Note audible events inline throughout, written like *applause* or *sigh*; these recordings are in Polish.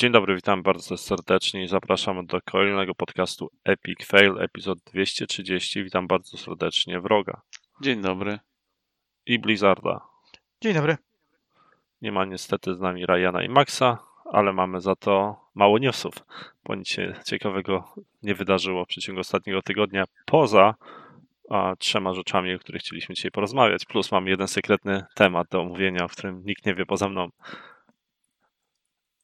Dzień dobry, witam bardzo serdecznie i zapraszamy do kolejnego podcastu Epic Fail, epizod 230. Witam bardzo serdecznie Wroga Dzień dobry. i Blizzarda. Dzień dobry. Nie ma niestety z nami Ryana i Maxa, ale mamy za to mało newsów, bo nic się ciekawego nie wydarzyło w przeciągu ostatniego tygodnia, poza a, trzema rzeczami, o których chcieliśmy dzisiaj porozmawiać, plus mamy jeden sekretny temat do omówienia, o którym nikt nie wie poza mną.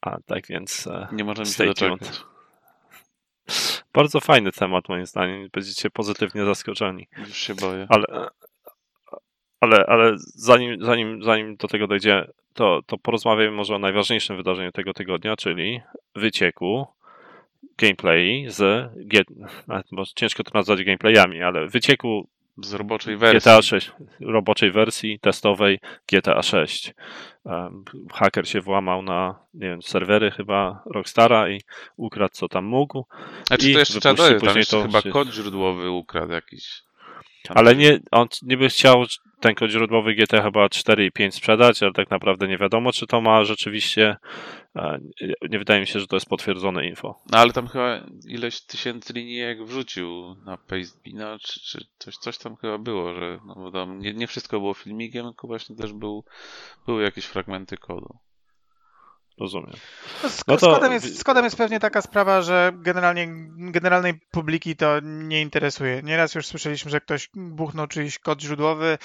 A tak więc e, Nie możemy się doczekać. bardzo fajny temat moim zdaniem, będziecie pozytywnie zaskoczeni. Już się boję. Ale, ale, ale zanim, zanim, zanim do tego dojdzie, to, to porozmawiajmy może o najważniejszym wydarzeniu tego tygodnia, czyli wycieku gameplay z ciężko to nazwać gameplayami, ale wycieku Z roboczej wersji. GTA 6, roboczej wersji testowej GTA 6. Um, haker się włamał na, nie wiem, serwery chyba Rockstara i ukradł co tam mógł. Znaczy i to jeszcze trzeba dodać, później to chyba się- kod źródłowy ukradł jakiś. Ale nie, on niby chciał ten kod źródłowy GT chyba 4 i 5 sprzedać, ale tak naprawdę nie wiadomo, czy to ma rzeczywiście. Nie, wydaje mi się, że to jest potwierdzone info. No ale tam chyba ileś tysięcy linijek wrzucił na Pastebina, czy, czy coś, coś tam chyba było, że no bo tam nie, nie wszystko było filmikiem, tylko właśnie też był, były jakieś fragmenty kodu. Rozumiem. No, No to- kodem jest, z kodem jest pewnie taka sprawa, że generalnie generalnej publiki to nie interesuje. Nieraz już słyszeliśmy, że ktoś buchnął czyjś kod źródłowy,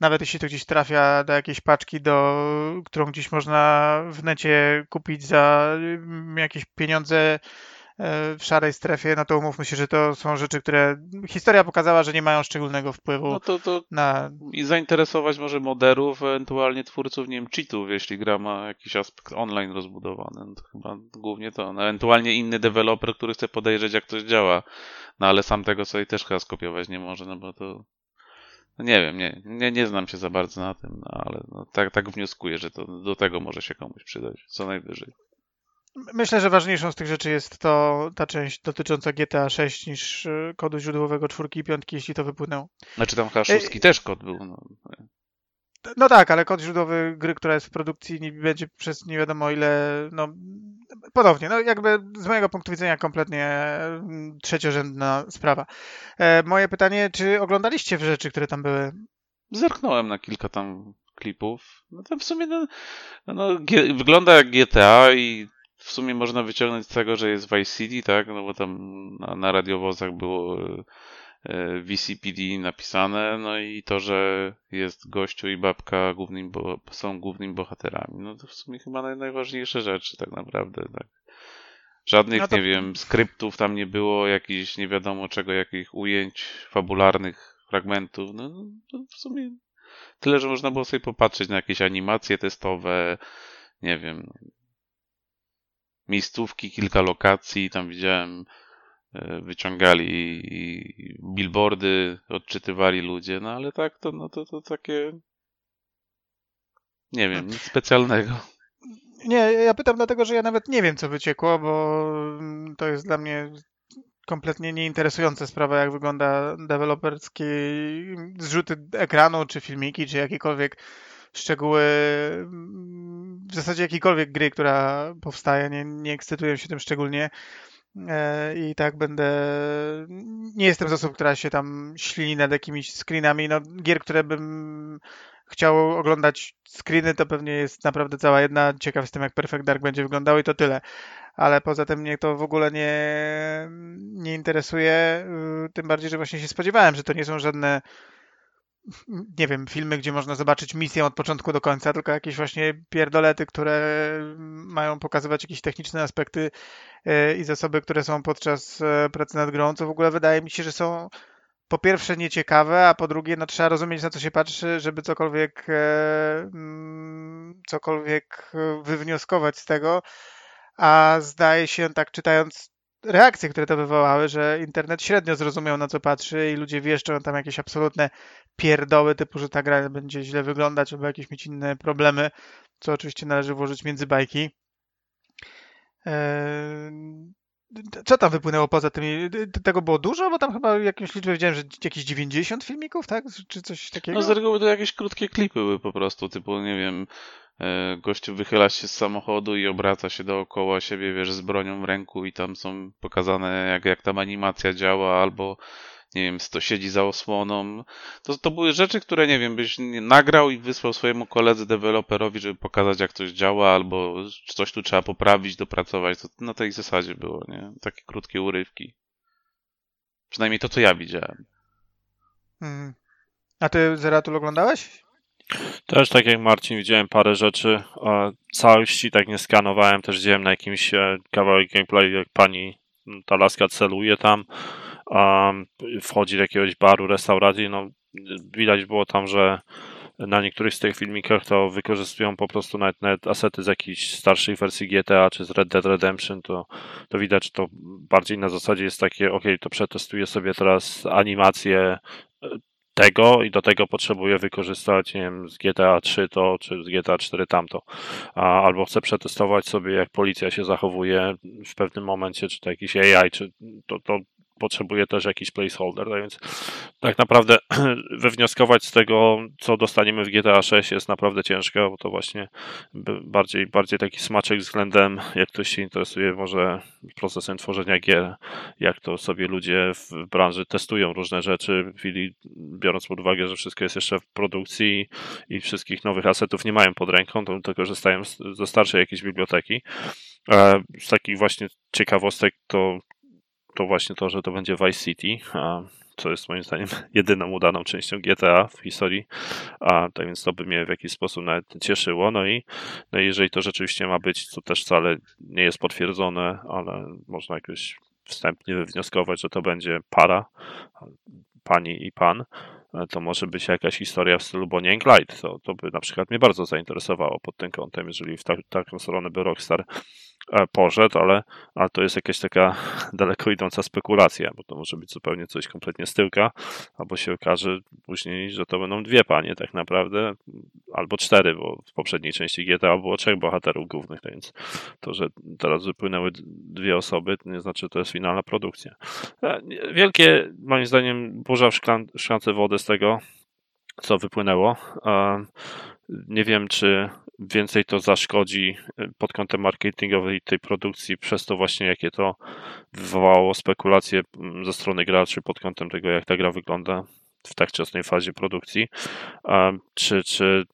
nawet jeśli to gdzieś trafia do jakiejś paczki, do, którą gdzieś można w necie kupić za mm, jakieś pieniądze e, w szarej strefie, no to umówmy się, że to są rzeczy, które historia pokazała, że nie mają szczególnego wpływu No to, to na i zainteresować może moderów, ewentualnie twórców, nie wiem, cheatów, jeśli gra ma jakiś aspekt online rozbudowany. No to chyba głównie to. No, ewentualnie inny deweloper, który chce podejrzeć, jak coś działa. No ale sam tego sobie też chyba skopiować nie może, no bo to. No nie wiem, nie, nie, nie znam się za bardzo na tym, no ale no, tak, tak wnioskuję, że to do tego może się komuś przydać, co najwyżej. Myślę, że ważniejszą z tych rzeczy jest to ta część dotycząca GTA 6 niż e, kodu źródłowego czwórki i piątki, jeśli to wypłynęło. Znaczy tam chyba szóstki też kod był. No. No tak, ale kod źródłowy gry, która jest w produkcji, nie będzie przez nie wiadomo ile, no ponownie, no jakby z mojego punktu widzenia kompletnie mm, trzeciorzędna sprawa. E, moje pytanie, czy oglądaliście rzeczy, które tam były? Zerknąłem na kilka tam klipów. No to w sumie no, no, wygląda jak GTA i w sumie można wyciągnąć z tego, że jest Vice City, tak? No bo tam na, na radiowozach było VCPD napisane, no i to, że jest gościu i babka głównym, bo, są głównymi bohaterami. No to w sumie chyba naj, najważniejsze rzeczy tak naprawdę, tak. Żadnych, No to- nie wiem, skryptów tam nie było, jakichś nie wiadomo czego, jakich ujęć fabularnych fragmentów. No, no to w sumie tyle, że można było sobie popatrzeć na jakieś animacje testowe, nie wiem, miejscówki, kilka lokacji, tam widziałem, e, wyciągali i billboardy, odczytywali ludzie, no ale tak, to, no to, to takie, nie wiem, nic specjalnego. Nie, ja pytam dlatego, że ja nawet nie wiem, co wyciekło, bo mm, to jest dla mnie kompletnie nieinteresująca sprawa, jak wygląda deweloperskie zrzuty ekranu, czy filmiki, czy jakiekolwiek szczegóły, mm, w zasadzie jakiejkolwiek gry, która powstaje, nie, nie ekscytuję się tym szczególnie. E, I tak będę. Nie jestem z osób, która się tam ślini nad jakimiś screenami. No, gier, które bym chciał oglądać screeny, to pewnie jest naprawdę cała jedna. Ciekaw jestem, jak Perfect Dark będzie wyglądał i to tyle. Ale poza tym mnie to w ogóle nie, nie interesuje. y, Tym bardziej, że właśnie się spodziewałem, że to nie są żadne nie wiem, filmy, gdzie można zobaczyć misję od początku do końca, tylko jakieś właśnie pierdolety, które mają pokazywać jakieś techniczne aspekty e, i zasoby, które są podczas e, pracy nad grą, co w ogóle wydaje mi się, że są po pierwsze nieciekawe, a po drugie no, trzeba rozumieć na co się patrzy, żeby cokolwiek e, mm, cokolwiek wywnioskować z tego, a zdaje się tak czytając reakcje, które to wywołały, że internet średnio zrozumiał na co patrzy i ludzie wieszczą tam jakieś absolutne pierdoły typu, że ta gra będzie źle wyglądać albo jakieś mieć inne problemy, co oczywiście należy włożyć między bajki. Eee, Co tam wypłynęło poza tymi? Tego było dużo, bo tam chyba jakąś liczbę widziałem, że jakieś 90 filmików, tak? Czy coś takiego? No z reguły to jakieś krótkie klipy były po prostu, typu, nie wiem, e, gościu wychyla się z samochodu i obraca się dookoła siebie, wiesz, z bronią w ręku i tam są pokazane jak, jak tam animacja działa, albo nie wiem, to siedzi za osłoną. To, to były rzeczy, które, nie wiem, byś nagrał i wysłał swojemu koledze deweloperowi, żeby pokazać, jak coś działa, albo coś tu trzeba poprawić, dopracować. To na tej zasadzie było, nie? Takie krótkie urywki. Przynajmniej to, co ja widziałem. Hmm. A ty Zeratul oglądałeś? Też tak jak Marcin, widziałem parę rzeczy. Całości tak nie skanowałem, też widziałem na jakimś e, kawałek gameplay, jak pani ta laska celuje tam, wchodzi do jakiegoś baru, restauracji, no widać było tam, że na niektórych z tych filmikach to wykorzystują po prostu nawet, nawet asety z jakichś starszych wersji GTA czy z Red Dead Redemption, to, to widać, że to bardziej na zasadzie jest takie, ok, to przetestuję sobie teraz animację e, tego i do tego potrzebuję wykorzystać, nie wiem, z GTA 3 to, czy z GTA 4 tamto. A, albo chcę przetestować sobie, jak policja się zachowuje w pewnym momencie, czy to jakiś AI, czy to, to potrzebuje też jakiś placeholder, tak więc tak naprawdę *clears throat* wywnioskować z tego, co dostaniemy w GTA 6 jest naprawdę ciężko, bo to właśnie bardziej, bardziej taki smaczek względem, jak ktoś się interesuje może procesem tworzenia gier, jak to sobie ludzie w branży testują różne rzeczy, chwili, biorąc pod uwagę, że wszystko jest jeszcze w produkcji i wszystkich nowych asetów nie mają pod ręką, to, to korzystają ze starszej jakiejś biblioteki. E, z takich właśnie ciekawostek to to właśnie to, że to będzie Vice City, co jest moim zdaniem *laughs* jedyną udaną częścią GTA w historii, a tak więc to by mnie w jakiś sposób nawet cieszyło. No i no jeżeli to rzeczywiście ma być, to też wcale nie jest potwierdzone, ale można jakoś wstępnie wywnioskować, że to będzie para, pani i pan, to może być jakaś historia w stylu Bonnie and Clyde. To, to by na przykład mnie bardzo zainteresowało pod tym kątem, jeżeli w ta, taką stronę by Rockstar E, poszedł, ale, ale to jest jakaś taka *laughs* daleko idąca spekulacja, bo to może być zupełnie coś kompletnie z tyłka, albo się okaże później, że to będą dwie panie tak naprawdę, albo cztery, bo w poprzedniej części GTA było trzech bohaterów głównych, tak więc to, że teraz wypłynęły dwie osoby, to nie znaczy, że to jest finalna produkcja. E, wielkie, moim zdaniem, burza w szklance wody z tego, co wypłynęło. E, nie wiem, czy więcej to zaszkodzi y, pod kątem marketingowym tej produkcji, przez to właśnie jakie to wywołało spekulacje ze strony graczy pod kątem tego, jak ta gra wygląda w tak wczesnej fazie produkcji, czy, czy,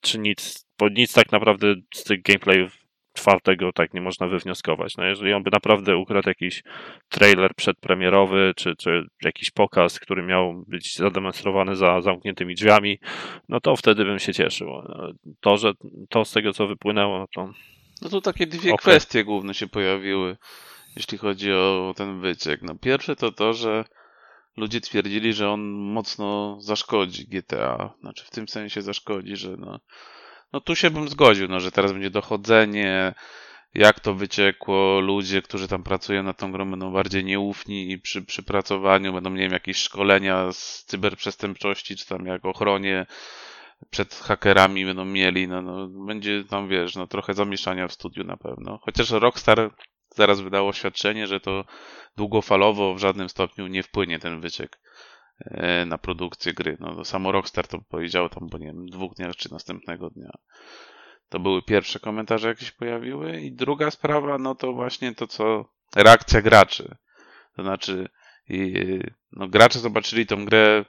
czy nic, bo nic tak naprawdę z tych gameplayów czwartego tak nie można wywnioskować. No jeżeli on by naprawdę ukradł jakiś trailer przedpremierowy, czy, czy jakiś pokaz, który miał być zademonstrowany za zamkniętymi drzwiami, no to wtedy bym się cieszył. To, że to z tego, co wypłynęło, to... No to takie dwie okay. kwestie główne się pojawiły, jeśli chodzi o ten wyciek. No pierwsze to to, że ludzie twierdzili, że on mocno zaszkodzi GTA. Znaczy w tym sensie zaszkodzi, że no no tu się bym zgodził, no, że teraz będzie dochodzenie, jak to wyciekło, ludzie, którzy tam pracują nad tą grą będą bardziej nieufni i przy, przy pracowaniu będą, nie wiem, jakieś szkolenia z cyberprzestępczości, czy tam jak ochronie przed hakerami będą mieli, no, no będzie tam, wiesz, no trochę zamieszania w studiu na pewno. Chociaż Rockstar zaraz wydało oświadczenie, że to długofalowo w żadnym stopniu nie wpłynie ten wyciek. E, na produkcję gry. No, samo Rockstar to powiedział tam, bo nie wiem, dwóch dniach czy następnego dnia. To były pierwsze komentarze, jakie się pojawiły. I druga sprawa, no to właśnie to, co reakcja graczy. To znaczy, no, gracze zobaczyli tą grę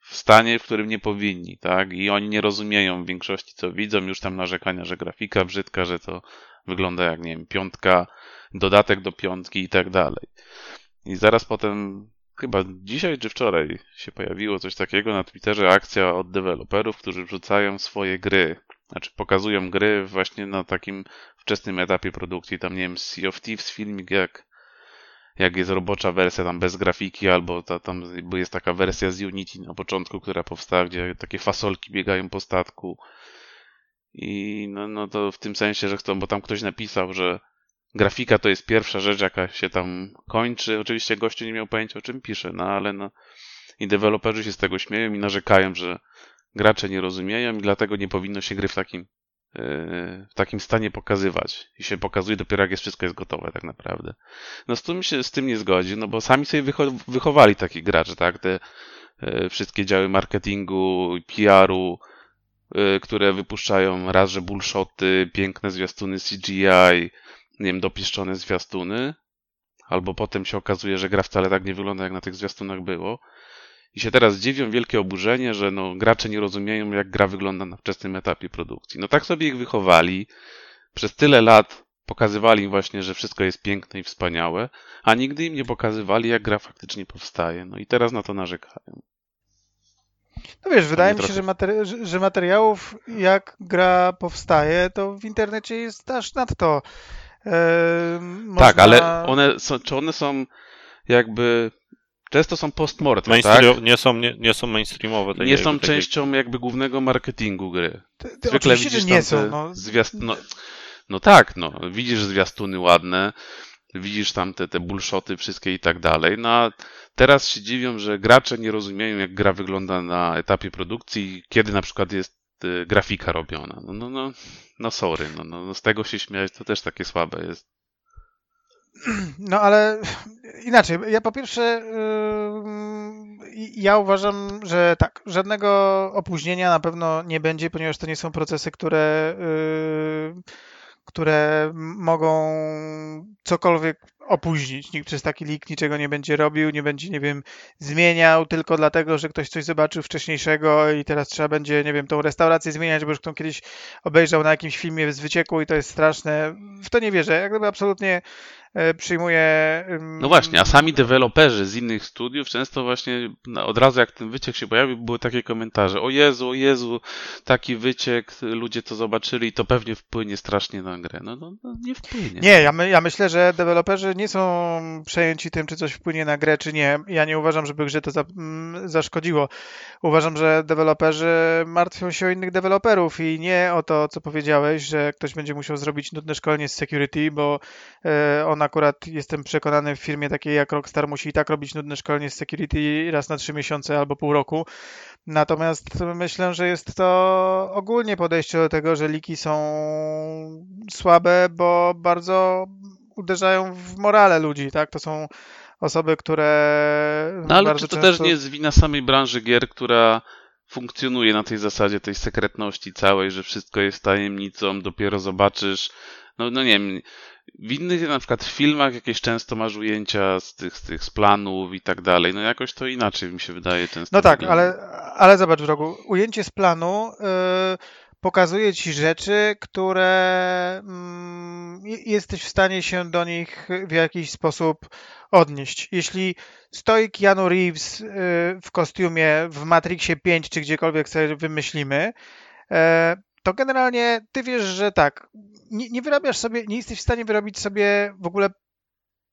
w stanie, w którym nie powinni, tak? I oni nie rozumieją w większości, co widzą, już tam narzekania, że grafika brzydka, że to wygląda jak, nie wiem, piątka, dodatek do piątki i tak dalej. I zaraz potem chyba dzisiaj czy wczoraj się pojawiło coś takiego na Twitterze, akcja od deweloperów, którzy wrzucają swoje gry, znaczy pokazują gry właśnie na takim wczesnym etapie produkcji, tam nie wiem, Sea of Thieves filmik, jak, jak jest robocza wersja tam bez grafiki, albo ta, tam jest taka wersja z Unity na początku, która powstała, gdzie takie fasolki biegają po statku. I no, no to w tym sensie, że chcą, bo tam ktoś napisał, że grafika to jest pierwsza rzecz, jaka się tam kończy. Oczywiście gościu nie miał pojęcia, o czym pisze, no ale no i deweloperzy się z tego śmieją i narzekają, że gracze nie rozumieją i dlatego nie powinno się gry w takim yy, w takim stanie pokazywać. I się pokazuje dopiero jak jest wszystko jest gotowe tak naprawdę. No z tym się z tym nie zgodzi, no bo sami sobie wycho wychowali takich graczy, tak? Te yy, wszystkie działy marketingu, PR-u, y, które wypuszczają raz, że bullshoty, piękne zwiastuny CGI, nie wiem, dopieszczone zwiastuny, albo potem się okazuje, że gra wcale tak nie wygląda, jak na tych zwiastunach było. I się teraz dziwią wielkie oburzenie, że no, gracze nie rozumieją, jak gra wygląda na wczesnym etapie produkcji. No tak sobie ich wychowali. Przez tyle lat pokazywali im właśnie, że wszystko jest piękne i wspaniałe, a nigdy im nie pokazywali, jak gra faktycznie powstaje. No i teraz na to narzekają. No wiesz, wydaje mi się, trochę- że, materi- że materiałów, jak gra powstaje, to w internecie jest aż nadto. E, można... Tak, ale one są, czy one są jakby. Często są postmortem, tak? Nie, są, nie, nie są mainstreamowe. Nie są takie- częścią jakby głównego marketingu gry. Ty- ty Zwykle oczywiście, widzisz nie tam te są. No. zwiast... no, no tak, no. Widzisz zwiastuny ładne, widzisz tam te, te bullshoty wszystkie i tak dalej. No a teraz się dziwią, że gracze nie rozumieją, jak gra wygląda na etapie produkcji, kiedy na przykład jest grafika robiona. No, no, no, no sorry, no, no, no z tego się śmiać to też takie słabe jest. No ale inaczej, ja po pierwsze yy, ja uważam, że tak, żadnego opóźnienia na pewno nie będzie, ponieważ to nie są procesy, które yy, które mogą cokolwiek opóźnić. Nikt przez taki lik niczego nie będzie robił, nie będzie, nie wiem, zmieniał tylko dlatego, że ktoś coś zobaczył wcześniejszego i teraz trzeba będzie, nie wiem, tą restaurację zmieniać, bo już kto kiedyś obejrzał na jakimś filmie z wycieku i to jest straszne. W to nie wierzę. Jak gdyby absolutnie e, przyjmuję. ym, No właśnie, a sami deweloperzy z innych studiów często właśnie no, od razu jak ten wyciek się pojawił, były takie komentarze. O Jezu, o Jezu, taki wyciek, ludzie to zobaczyli, to pewnie wpłynie strasznie na grę. No, no, no nie wpłynie. Nie, ja, my, ja myślę, że deweloperzy nie są przejęci tym, czy coś wpłynie na grę, czy nie. Ja nie uważam, żeby grze to za, mm, zaszkodziło. Uważam, że deweloperzy martwią się o innych deweloperów i nie o to, co powiedziałeś, że ktoś będzie musiał zrobić nudne szkolenie z security, bo e, on akurat, jestem przekonany, w firmie takiej jak Rockstar musi i tak robić nudne szkolenie z security raz na trzy miesiące albo pół roku. Natomiast myślę, że jest to ogólnie podejście do tego, że liki są słabe, bo bardzo uderzają w morale ludzi, tak? To są osoby, które No ale czy to często... też nie jest wina samej branży gier, która funkcjonuje na tej zasadzie tej sekretności całej, że wszystko jest tajemnicą, dopiero zobaczysz. No, no nie wiem. W innych na przykład filmach jakieś często masz ujęcia z tych, z tych z planów i tak dalej. No jakoś to inaczej mi się wydaje często. No tak, wygląda. ale, ale zobacz wrogu, ujęcie z planu y, pokazuje ci rzeczy, które je- jesteś w stanie się do nich w jakiś sposób odnieść. Jeśli stoi Keanu Reeves y, w kostiumie w Matrixie 5 czy gdziekolwiek sobie wymyślimy, e, to generalnie ty wiesz, że tak, nie, nie wyrabiasz sobie, nie jesteś w stanie wyrobić sobie w ogóle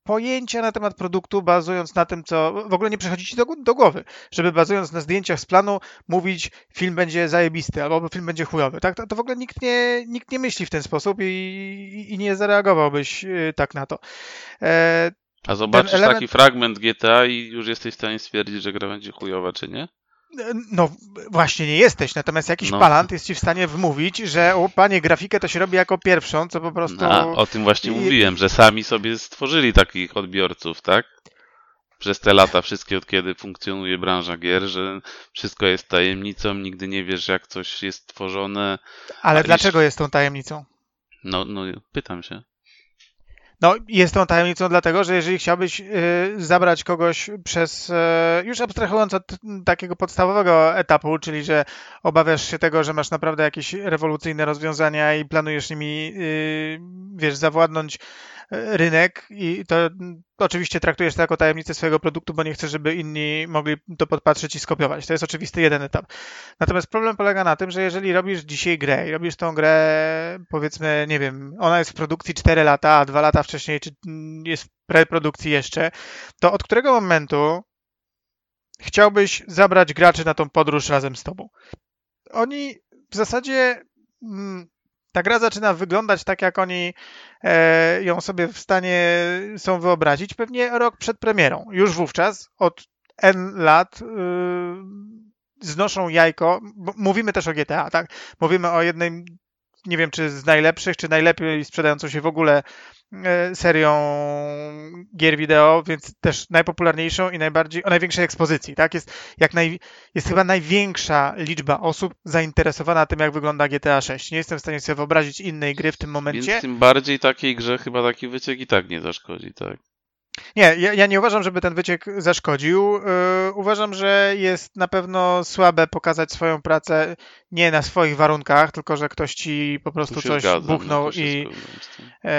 pojęcia na temat produktu, bazując na tym, co w ogóle nie przychodzi ci do, do głowy, żeby bazując na zdjęciach z planu mówić, film będzie zajebisty albo film będzie chujowy. Tak? To, to w ogóle nikt nie, nikt nie myśli w ten sposób i, i, nie zareagowałbyś y, tak na to. E, A zobaczysz element- taki fragment GTA i już jesteś w stanie stwierdzić, że gra będzie chujowa, czy nie? No właśnie nie jesteś, natomiast jakiś No. palant jest ci w stanie wmówić, że o panie, grafikę to się robi jako pierwszą, co po prostu... A, o tym właśnie i- mówiłem, że sami sobie stworzyli takich odbiorców, tak? Przez te lata, wszystkie od kiedy funkcjonuje branża gier, że wszystko jest tajemnicą, nigdy nie wiesz, jak coś jest tworzone. Ale dlaczego jest tą tajemnicą? No, no, pytam się. No, jest tą tajemnicą dlatego, że jeżeli chciałbyś y, zabrać kogoś przez, y, już abstrahując od takiego podstawowego etapu, czyli że obawiasz się tego, że masz naprawdę jakieś rewolucyjne rozwiązania i planujesz nimi, y, wiesz, zawładnąć rynek i to oczywiście traktujesz to jako tajemnicę swojego produktu, bo nie chcesz, żeby inni mogli to podpatrzeć i skopiować. To jest oczywisty jeden etap. Natomiast problem polega na tym, że jeżeli robisz dzisiaj grę i robisz tą grę, powiedzmy, nie wiem, ona jest w produkcji 4 lata, a 2 lata wcześniej czy jest w preprodukcji jeszcze, to od którego momentu chciałbyś zabrać graczy na tą podróż razem z tobą? Oni w zasadzie mm, ta gra zaczyna wyglądać tak, jak oni e, ją sobie w stanie są wyobrazić, pewnie rok przed premierą. Już wówczas, od N lat, y, znoszą jajko. Mówimy też o GTA, tak? Mówimy o jednej, nie wiem czy z najlepszych, czy najlepiej sprzedającą się w ogóle serią gier wideo, więc też najpopularniejszą i najbardziej, o największej ekspozycji, tak? Jest, jak naj, jest chyba największa liczba osób zainteresowana tym, jak wygląda GTA 6. Nie jestem w stanie sobie wyobrazić innej gry w tym momencie. Więc tym bardziej takiej grze chyba taki wyciek i tak nie zaszkodzi, tak? Nie, ja, ja, nie uważam, żeby ten wyciek zaszkodził. Yy, uważam, że jest na pewno słabe pokazać swoją pracę nie na swoich warunkach, tylko że ktoś ci po prostu coś zgadzam, buchnął i yy,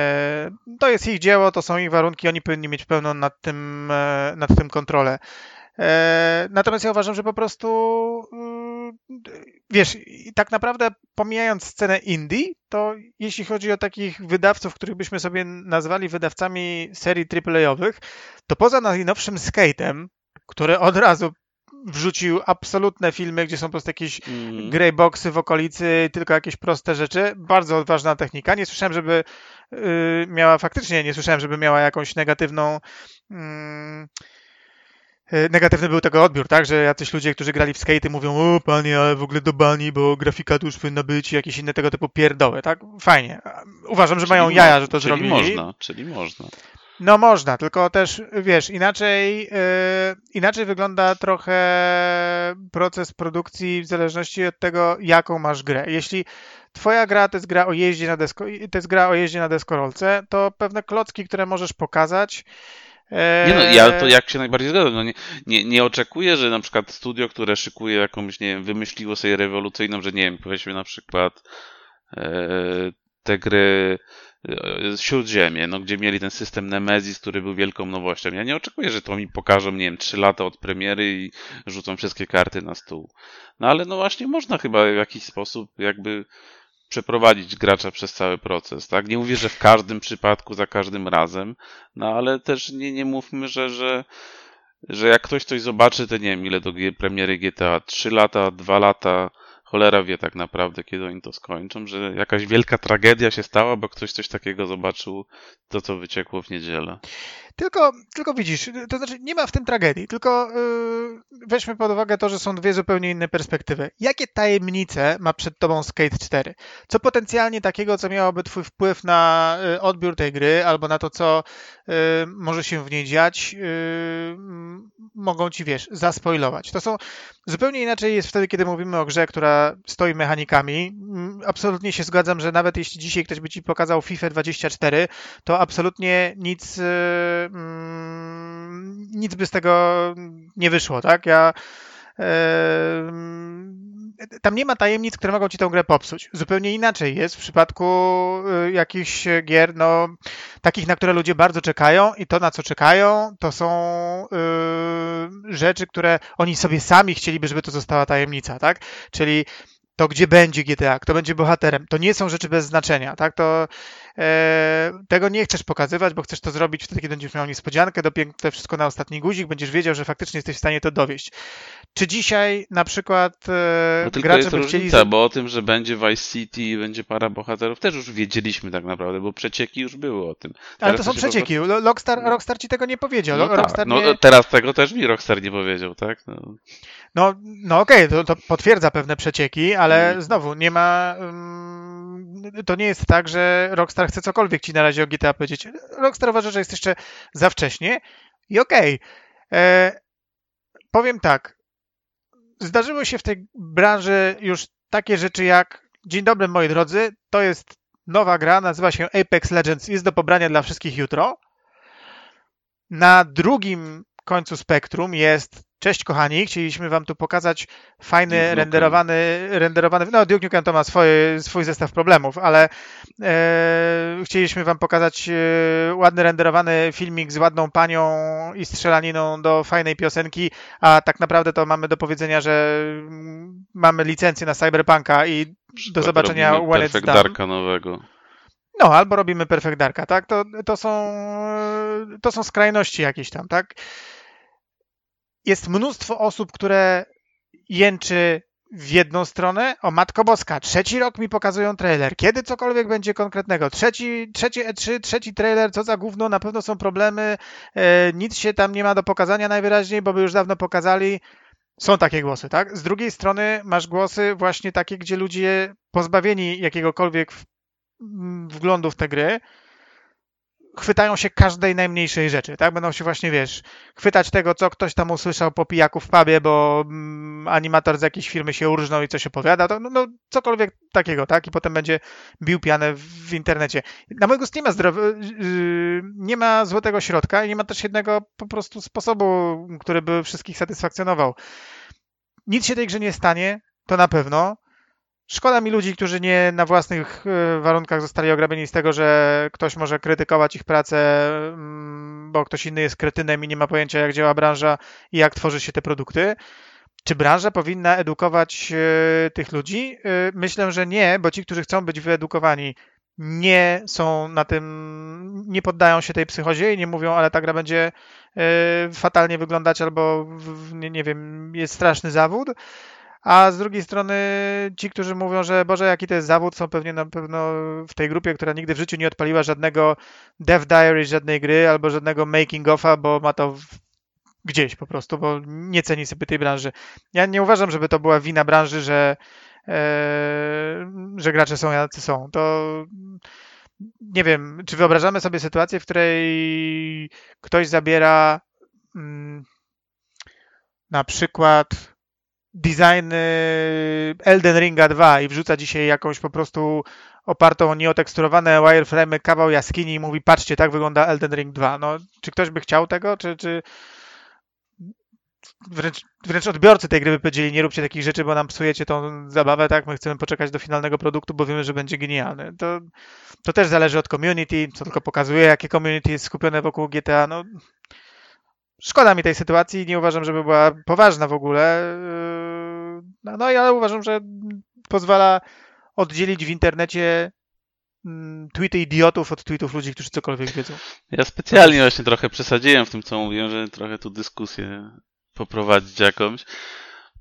to jest ich dzieło, to są ich warunki, oni powinni mieć pełną nad tym, yy, nad tym kontrolę. Natomiast ja uważam, że po prostu wiesz, tak naprawdę pomijając scenę indie, to jeśli chodzi o takich wydawców, których byśmy sobie nazwali wydawcami serii AAA-owych, to poza najnowszym Skate'em, który od razu wrzucił absolutne filmy, gdzie są po prostu jakieś mm. grey boxy w okolicy, tylko jakieś proste rzeczy. Bardzo ważna technika. Nie słyszałem, żeby yy, miała, faktycznie nie słyszałem, żeby miała jakąś negatywną yy, negatywny był tego odbiór, tak? Że jacyś ludzie, którzy grali w skate mówią, o panie, ale w ogóle do bani, bo grafika tu już powinna być i jakieś inne tego typu pierdoły, tak? Fajnie. Uważam, że czyli mają jaja, że to czyli zrobili. można, czyli można. No można, tylko też, wiesz, inaczej, yy, inaczej wygląda trochę proces produkcji w zależności od tego, jaką masz grę. Jeśli twoja gra to jest gra o jeździe na, desko, to jest gra o jeździe na deskorolce, to pewne klocki, które możesz pokazać, nie no, ja to jak się najbardziej zgadzam. No nie, nie, nie oczekuję, że na przykład studio, które szykuje jakąś, nie wiem, wymyśliło sobie rewolucyjną, że nie wiem, powiedzmy na przykład e, te gry e, Śródziemie, no, gdzie mieli ten system Nemesis, który był wielką nowością. Ja nie oczekuję, że to mi pokażą, nie wiem, trzy lata od premiery i rzucą wszystkie karty na stół. No ale no właśnie można chyba w jakiś sposób jakby przeprowadzić gracza przez cały proces, tak? Nie mówię, że w każdym przypadku, za każdym razem, no ale też nie, nie mówmy, że, że, że jak ktoś coś zobaczy, to nie wiem, ile do premiery GTA, 3 lata, 2 lata, cholera wie tak naprawdę, kiedy oni to skończą, że jakaś wielka tragedia się stała, bo ktoś coś takiego zobaczył, to co wyciekło w niedzielę. Tylko, tylko widzisz, to znaczy nie ma w tym tragedii, tylko yy, weźmy pod uwagę to, że są dwie zupełnie inne perspektywy. Jakie tajemnice ma przed tobą Skate 4? Co potencjalnie takiego, co miałoby twój wpływ na y, odbiór tej gry, albo na to, co y, może się w niej dziać, y, mogą ci, wiesz, zaspoilować. To są zupełnie inaczej jest wtedy, kiedy mówimy o grze, która stoi mechanikami. Mm, absolutnie się zgadzam, że nawet jeśli dzisiaj ktoś by ci pokazał FIFA 24, to absolutnie nic Mm, nic by z tego nie wyszło, tak? Ja tam nie ma tajemnic, które mogą ci tę grę popsuć. Zupełnie inaczej jest w przypadku y, jakichś gier, no, takich, na które ludzie bardzo czekają i to, na co czekają, to są yy, rzeczy, które oni sobie sami chcieliby, żeby to została tajemnica, tak? Czyli to, gdzie będzie GTA, kto będzie bohaterem, to nie są rzeczy bez znaczenia, tak? To tego nie chcesz pokazywać, bo chcesz to zrobić wtedy, kiedy będziesz miał niespodziankę, dopięć to wszystko na ostatni guzik, będziesz wiedział, że faktycznie jesteś w stanie to dowieść. Czy dzisiaj na przykład e, no tylko gracze jest by różnica, chcieli... bo o tym, że będzie Vice City i będzie para bohaterów, też już wiedzieliśmy tak naprawdę, bo przecieki już były o tym. Teraz Ale to są przecieki. Prostu... Rockstar, Rockstar ci tego nie powiedział. No, Rockstar tak. no teraz tego też mi Rockstar nie powiedział, tak? No. No, no okej, okay, to, to, potwierdza pewne przecieki, ale mm. znowu nie ma. Um, to nie jest tak, że Rockstar chce cokolwiek ci na razie o GTA powiedzieć. Rockstar uważa, że jest jeszcze za wcześnie i okej. Okay. E, powiem tak. Zdarzyły się w tej branży już takie rzeczy jak Dzień dobry moi drodzy, to jest nowa gra, nazywa się Apex Legends, jest do pobrania dla wszystkich jutro. Na drugim końcu spektrum jest Cześć kochani, chcieliśmy wam tu pokazać fajny, Duke renderowany, renderowany, no Duke Nukem to ma swoje, swój zestaw problemów, ale e, chcieliśmy wam pokazać e, ładny, renderowany filmik z ładną panią i strzelaniną do fajnej piosenki, a tak naprawdę to mamy do powiedzenia, że mamy licencję na Cyberpunka i do zobaczenia when it's done. Darka nowego. No, albo robimy Perfect Darka, tak? To, to, są, to są skrajności jakieś tam, tak? Jest mnóstwo osób, które jęczy w jedną stronę, o Matko Boska, trzeci rok mi pokazują trailer, kiedy cokolwiek będzie konkretnego, trzeci, trzeci E3, trzeci trailer, co za gówno, na pewno są problemy, e, nic się tam nie ma do pokazania najwyraźniej, bo by już dawno pokazali. Są takie głosy, tak? Z drugiej strony masz głosy właśnie takie, gdzie ludzie pozbawieni jakiegokolwiek wglądu w te gry, chwytają się każdej najmniejszej rzeczy, tak? Będą się właśnie, wiesz, chwytać tego, co ktoś tam usłyszał po pijaku w pubie, bo mm, animator z jakiejś firmy się urżnął i coś opowiada, to no, no, cokolwiek takiego, tak? I potem będzie bił pianę w, w internecie. Na mojego nie ma zdrowy, yy, nie ma złotego środka i nie ma też jednego po prostu sposobu, który by wszystkich satysfakcjonował. Nic się tej grze nie stanie, to na pewno. Szkoda mi ludzi, którzy nie na własnych e, warunkach zostali ograbieni z tego, że ktoś może krytykować ich pracę, mm, bo ktoś inny jest kretynem i nie ma pojęcia, jak działa branża i jak tworzy się te produkty. Czy branża powinna edukować e, tych ludzi? E, myślę, że nie, bo ci, którzy chcą być wyedukowani, nie są na tym, nie poddają się tej psychozie i nie mówią, ale ta gra będzie fatalnie wyglądać albo, nie, nie wiem, jest straszny zawód a z drugiej strony ci, którzy mówią, że Boże, jaki to jest zawód, są pewnie na pewno w tej grupie, która nigdy w życiu nie odpaliła żadnego Dev Diary, żadnej gry albo żadnego making offa, bo ma to gdzieś po prostu, bo nie ceni sobie tej branży. Ja nie uważam, żeby to była wina branży, że, e, że gracze są jacy są. To nie wiem, czy wyobrażamy sobie sytuację, w której ktoś zabiera mm, na przykład design Elden Ringa 2 i wrzuca dzisiaj jakąś po prostu opartą o nieoteksturowane wireframe kawał jaskini i mówi patrzcie, tak wygląda Elden Ring 2. No, czy ktoś by chciał tego, czy, czy wręcz, wręcz odbiorcy tej gry by powiedzieli nie róbcie takich rzeczy, bo nam psujecie tą zabawę, tak? My chcemy poczekać do finalnego produktu, bo wiemy, że będzie genialny. To, to też zależy od community, co tylko pokazuje, jakie community jest skupione wokół GTA. No, szkoda mi tej sytuacji, nie uważam, żeby była poważna w ogóle. No, no ale uważam, że pozwala oddzielić w internecie mm, tweety idiotów od tweetów ludzi, którzy cokolwiek wiedzą. Ja specjalnie właśnie trochę przesadziłem w tym, co mówiłem, że trochę tu dyskusję poprowadzić jakąś,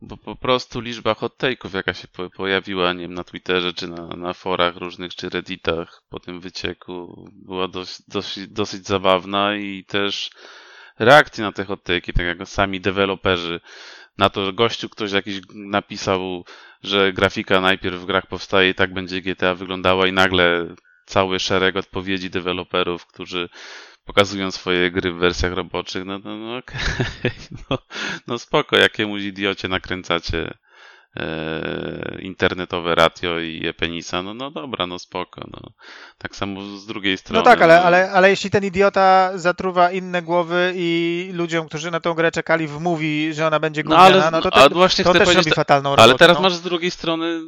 bo po prostu liczba hot take'ów, jaka się pojawiła, nie wiem, na Twitterze, czy na, na forach różnych, czy redditach po tym wycieku, była dość, dość, dosyć zabawna i też reakcje na te hot take'i, tak jak sami deweloperzy na to, że gościu ktoś jakiś napisał, że grafika najpierw w grach powstaje i tak będzie GTA wyglądała i nagle cały szereg odpowiedzi deweloperów, którzy pokazują swoje gry w wersjach roboczych, no, no, no *laughs* okej, okay. no, no spoko, jakiemuś idiocie nakręcacie internetowe radio i Epenisa, no, no dobra, no spoko. No. Tak samo z drugiej strony. No tak, ale, no... ale, ale jeśli ten idiota zatruwa inne głowy i ludziom, którzy na tą grę czekali, wmówi, że ona będzie gówniana, no, ale, no to, ten, właśnie to też robi fatalną robotę. Ale teraz no. masz z drugiej strony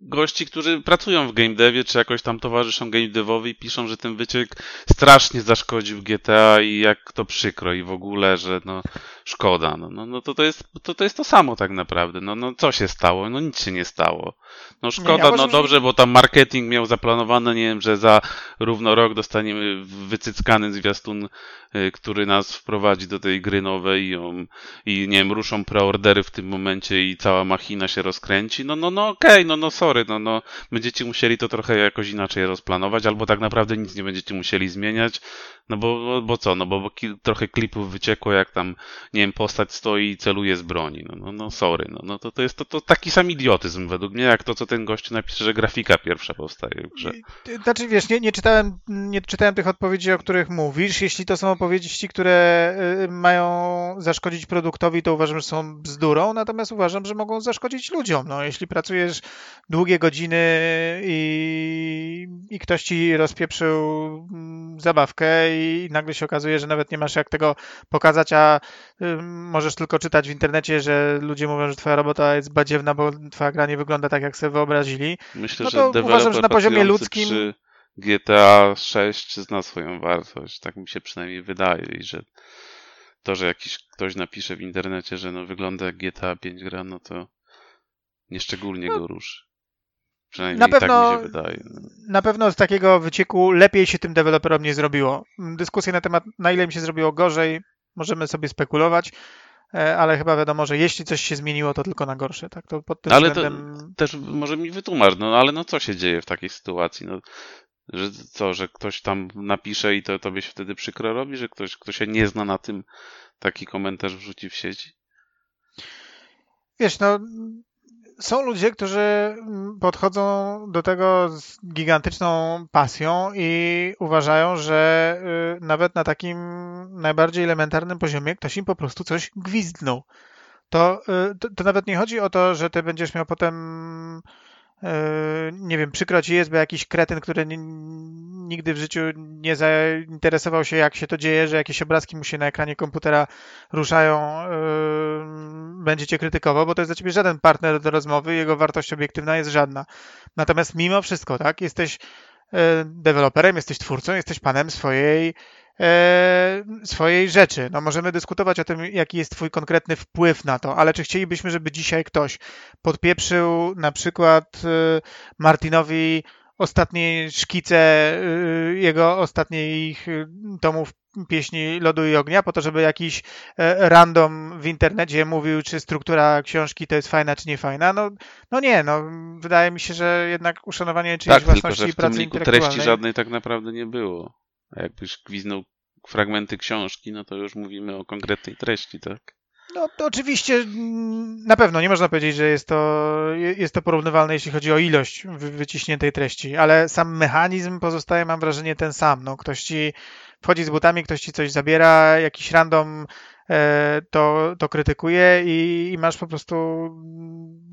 gości, którzy pracują w game devie, czy jakoś tam towarzyszą game devowi piszą, że ten wyciek strasznie zaszkodził GTA i jak to przykro i w ogóle, że no szkoda. No, no, no to, to, jest, to, to jest to samo tak naprawdę. No, no co się stało? No nic się nie stało. No szkoda, no dobrze, bo tam marketing miał zaplanowane, nie wiem, że za równo rok dostaniemy wycyckany zwiastun, y, który nas wprowadzi do tej gry nowej i, ją, i nie wiem, ruszą preordery w tym momencie i cała machina się rozkręci. No, no, no okej, okay, no, no sorry, no, no będziecie musieli to trochę jakoś inaczej rozplanować, albo tak naprawdę nic nie będziecie musieli zmieniać, no bo, bo co, no bo, bo trochę klipów wyciekło, jak tam, nie wiem, postać stoi i celuje z broni. No, no, no sorry, no, no to, to jest to, to taki sam idiotyzm według mnie, jak to, co ten gość napisze, że grafika pierwsza powstaje w. Znaczy, wiesz, nie, nie, czytałem, nie czytałem tych odpowiedzi, o których mówisz. Jeśli to są opowieści, które y, mają zaszkodzić produktowi, to uważam, że są bzdurą, natomiast uważam, że mogą zaszkodzić ludziom. No, jeśli pracujesz długie godziny i, i ktoś ci rozpieprzył mm, zabawkę i nagle się okazuje, że nawet nie masz jak tego pokazać, a możesz tylko czytać w internecie, że ludzie mówią, że twoja robota jest badziewna, bo twoja gra nie wygląda tak, jak sobie wyobrazili. Myślę, no to że uważam, że na poziomie ludzkim przy GTA 6 zna swoją wartość. Tak mi się przynajmniej wydaje i że to, że jakiś ktoś napisze w internecie, że no wygląda jak GTA 5 gra, no to nieszczególnie no, go ruszy. Przynajmniej na pewno, tak mi się wydaje. Na pewno z takiego wycieku lepiej się tym deweloperom nie zrobiło. Dyskusje na temat, na ile im się zrobiło gorzej, możemy sobie spekulować, e, ale chyba wiadomo, że jeśli coś się zmieniło, to tylko na gorsze. Tak? To pod tym ale względem... to też może mi wytłumacz, no ale no co się dzieje w takiej sytuacji? No, że co, że ktoś tam napisze i to tobie się wtedy przykro robi, że ktoś, kto się nie zna na tym, taki komentarz wrzuci w sieci? Wiesz, no są ludzie, którzy mm, podchodzą do tego z gigantyczną pasją i uważają, że y, nawet na takim najbardziej elementarnym poziomie ktoś im po prostu coś gwizdnął. To, y, to, to nawet nie chodzi o to, że ty będziesz miał potem nie wiem, przykro ci jest, bo jakiś kretyn, który nigdy w życiu nie zainteresował się, jak się to dzieje, że jakieś obrazki mu się na ekranie komputera ruszają, yy, będzie cię krytykował, bo to jest dla ciebie żaden partner do rozmowy, jego wartość obiektywna jest żadna. Natomiast mimo wszystko, tak, jesteś yy, deweloperem, jesteś twórcą, jesteś panem swojej E, swojej rzeczy. No możemy dyskutować o tym, jaki jest twój konkretny wpływ na to, ale czy chcielibyśmy, żeby dzisiaj ktoś podpieprzył na przykład e, Martinowi ostatnie szkice e, jego ostatnich tomów pieśni Lodu i Ognia, po to, żeby jakiś random w internecie mówił, czy struktura książki to jest fajna, czy nie fajna. No, no nie, no wydaje mi się, że jednak uszanowanie czyjejś tak, własności tylko, i pracy tylko treści żadnej tak naprawdę nie było. A jakbyś gwiznął fragmenty książki, no to już mówimy o konkretnej treści, tak? No to oczywiście mm, na pewno nie można powiedzieć, że jest to, jest to porównywalne, jeśli chodzi o ilość wyciśniętej treści, ale sam mechanizm pozostaje, mam wrażenie, ten sam. No, ktoś ci wchodzi z butami, ktoś ci coś zabiera, jakiś random to, to krytykuje i, i, masz po prostu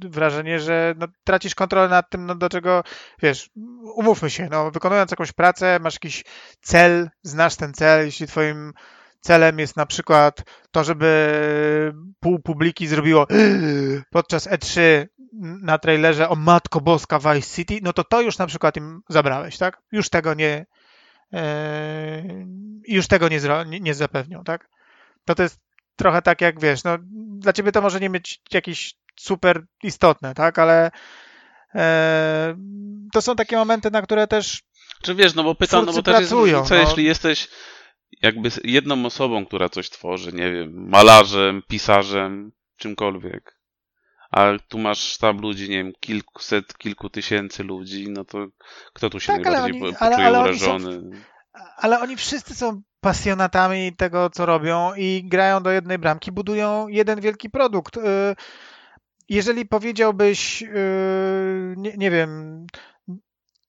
wrażenie, że no, tracisz kontrolę nad tym, no, do czego, wiesz, umówmy się, no, wykonując jakąś pracę, masz jakiś cel, znasz ten cel, jeśli twoim celem jest na przykład to, żeby pół publiki zrobiło *gasps* podczas E3 na trailerze o Matko Boska Vice City, no to to już na przykład im zabrałeś, tak? Już tego nie e, już tego nie, nie, nie zapewnią, tak? To to jest trochę tak jak wiesz, no dla ciebie to może nie być jakieś super istotne, tak, ale e, to są takie momenty, na które też czy wiesz, no bo pytam, no bo też pracują, jest, co no. jeśli jesteś jakby jedną osobą, która coś tworzy, nie wiem, malarzem, pisarzem, czymkolwiek, a tu masz sztab ludzi, nie wiem, kilkuset, kilku tysięcy ludzi, no to kto tu się tak, najbardziej oni, poczuje ale, ale urażony? Oni są, ale oni wszyscy są pasjonatami tego, co robią i grają do jednej bramki, budują jeden wielki produkt. Y, jeżeli powiedziałbyś, y, nie, nie wiem,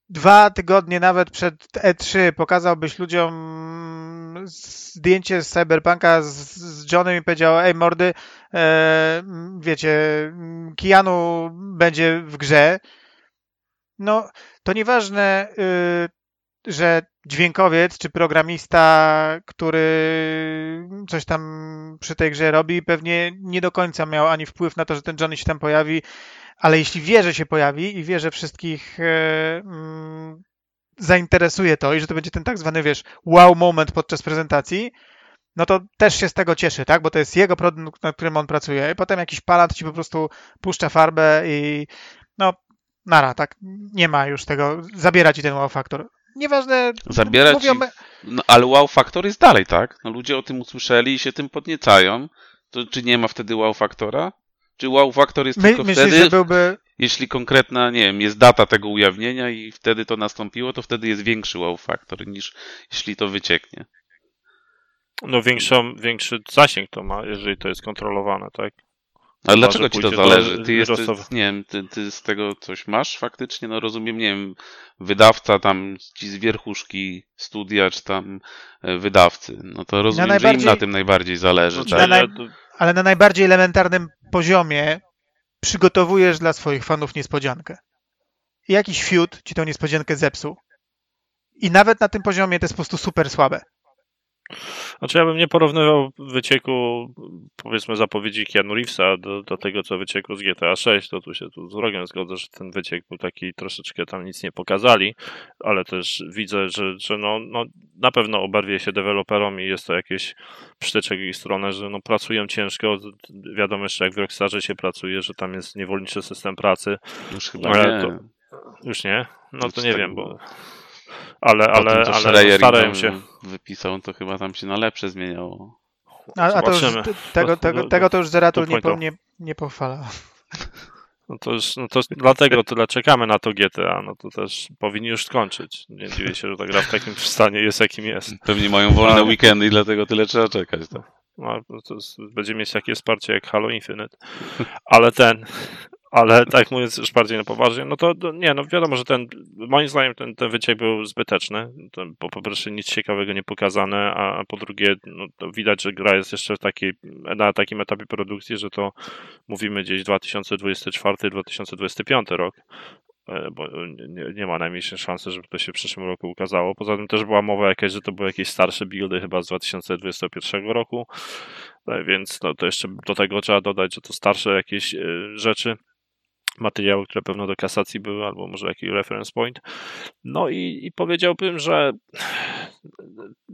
dwa tygodnie nawet przed E3 pokazałbyś ludziom zdjęcie z Cyberpunka z, z Johnem i powiedział, ej mordy, e, wiecie, Keanu będzie w grze, no to nieważne, y, że dźwiękowiec czy programista, który coś tam przy tej grze robi, pewnie nie do końca miał ani wpływ na to, że ten Johnny się tam pojawi, ale jeśli wie, że się pojawi i wie, że wszystkich e, mm, zainteresuje to i że to będzie ten tak zwany, wiesz, wow moment podczas prezentacji, no to też się z tego cieszy, tak? Bo to jest jego produkt, nad którym on pracuje. I potem jakiś palant ci po prostu puszcza farbę i no, nara, tak? Nie ma już tego, zabiera ci ten wow faktor nieważne. Zabierać. Mówią... No, ale wow faktor jest dalej, tak? No, ludzie o tym usłyszeli i się tym podniecają. To czy nie ma wtedy wow faktora? Czy wow faktor jest My, tylko myślisz, wtedy, byłby... jeśli konkretna, nie wiem, jest data tego ujawnienia i wtedy to nastąpiło, to wtedy jest większy wow faktor niż jeśli to wycieknie. No większą, większy zasięg to ma, jeżeli to jest kontrolowane, tak? Ale dlaczego ci to zależy? Ty jesteś, nie wiem, ty, ty, z tego coś masz faktycznie? No rozumiem, nie wiem, wydawca tam ci z wierchuszki studia, czy tam e, wydawcy. No to rozumiem, na że im na tym najbardziej zależy, tak? Na naj... Ale na najbardziej elementarnym poziomie przygotowujesz dla swoich fanów niespodziankę. I jakiś fiut ci tą niespodziankę zepsuł. I nawet na tym poziomie to jest po prostu super słabe. Znaczy ja bym nie porównywał wycieku, powiedzmy, zapowiedzi Keanu Reevesa do, do tego, co wyciekło z GTA 6, to tu się tu z wrogiem zgodzę, że ten wyciek był taki troszeczkę tam nic nie pokazali, ale też widzę, że, że no, no na pewno oberwie się deweloperom i jest to jakieś przytyczek w ich stronę, że no pracują ciężko, wiadomo jeszcze jak w Rockstarze się pracuje, że tam jest niewolniczy system pracy. Już chyba nie. To, już nie? No to nie wiem, bo ale, ale, ale starają się. Wypisał, to chyba tam się na lepsze zmieniało. A, a to już, tego, tego, tego to już Zeratul nie, nie, nie pochwala. No to, już, no to dlatego tyle czekamy na to GTA, no to też powinni już skończyć. Nie dziwię się, że ta gra w takim stanie jest, jakim jest. Pewnie mają wolne weekendy i dlatego tyle trzeba czekać. Tak? No, to jest, będzie mieć takie wsparcie jak Halo Infinite. Ale ten, ale tak mówiąc już bardziej na poważnie, no to nie, no wiadomo, że ten, moim zdaniem ten, ten wyciek był zbyteczny, bo po pierwsze nic ciekawego nie pokazane, a po drugie no, widać, że gra jest jeszcze w takiej, na takim etapie produkcji, że to mówimy gdzieś 2024-2025 rok, E, bo nie, nie, ma najmniejszej szansy, żeby to się w przyszłym roku ukazało. Poza tym też była mowa jakaś, że to były jakieś starsze buildy chyba z 2021 roku, e, więc no, to jeszcze do tego trzeba dodać, że to starsze jakieś e, rzeczy materiały, które pewno do kasacji były, albo może jakiś reference point. No i, i powiedziałbym, że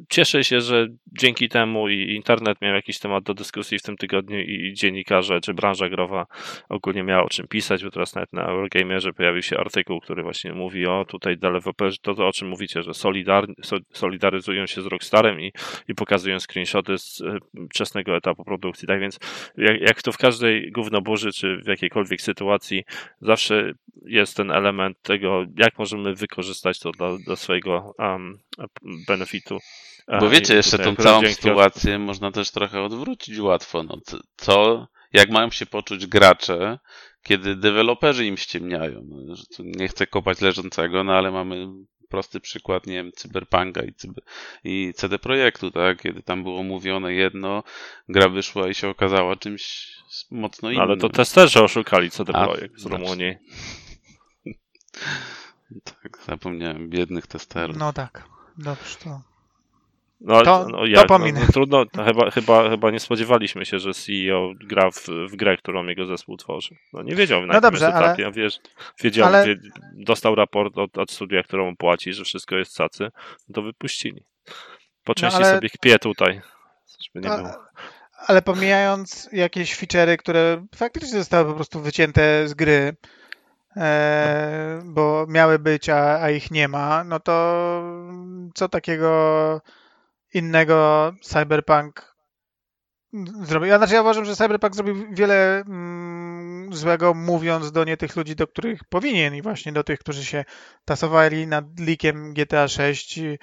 cieszę się, że dzięki temu i internet miał jakiś temat do dyskusji w tym tygodniu i dziennikarze czy branża growa ogólnie miała o czym pisać, bo teraz nawet na Eurogamerze pojawił się artykuł, który właśnie mówi o tutaj deweloperzy, to, to o czym mówicie, że solidar, solidaryzują się z Rockstarem i, i pokazują screenshoty z e, wczesnego etapu produkcji. Tak więc jak, jak to w każdej gównoburzy czy w jakiejkolwiek sytuacji zawsze jest ten element tego, jak możemy wykorzystać to dla, dla swojego um, benefitu. Bo wiecie, jeszcze tą całą sytuację można też trochę odwrócić łatwo. No, co, jak mają się poczuć gracze, kiedy deweloperzy im ściemniają? No, nie chcę kopać leżącego, no ale mamy prosty przykład, nie wiem, Cyberpunka i, cyber, i CD Projektu, tak? Kiedy tam było mówione jedno, gra wyszła i się okazała czymś mocno innym. Ale to testerzy oszukali CD Projekt z znaczy- Rumunii. *laughs* tak, zapomniałem, biednych testerów. No tak, dobrze to. No, to, no, jak, no, no, trudno, no, chyba, chyba, chyba nie spodziewaliśmy się, że CEO gra w, w grę, którą jego zespół tworzy. No nie wiedział na no dobrze, etapie, ale... wiesz, wiedział, ale... wie, dostał raport od, od studia, którą płaci, że wszystko jest cacy, no to wypuścili. Po części no, ale... sobie kpie tutaj, żeby nie było. Ale pomijając jakieś feature'y, które faktycznie zostały po prostu wycięte z gry, bo miały być, a, a ich nie ma, no to co takiego innego Cyberpunk zrobił. Ja, znaczy ja uważam, że Cyberpunk zrobił wiele mm, złego, mówiąc do nie tych ludzi, do których powinien i właśnie do tych, którzy się tasowali nad likiem GTA 6, yy,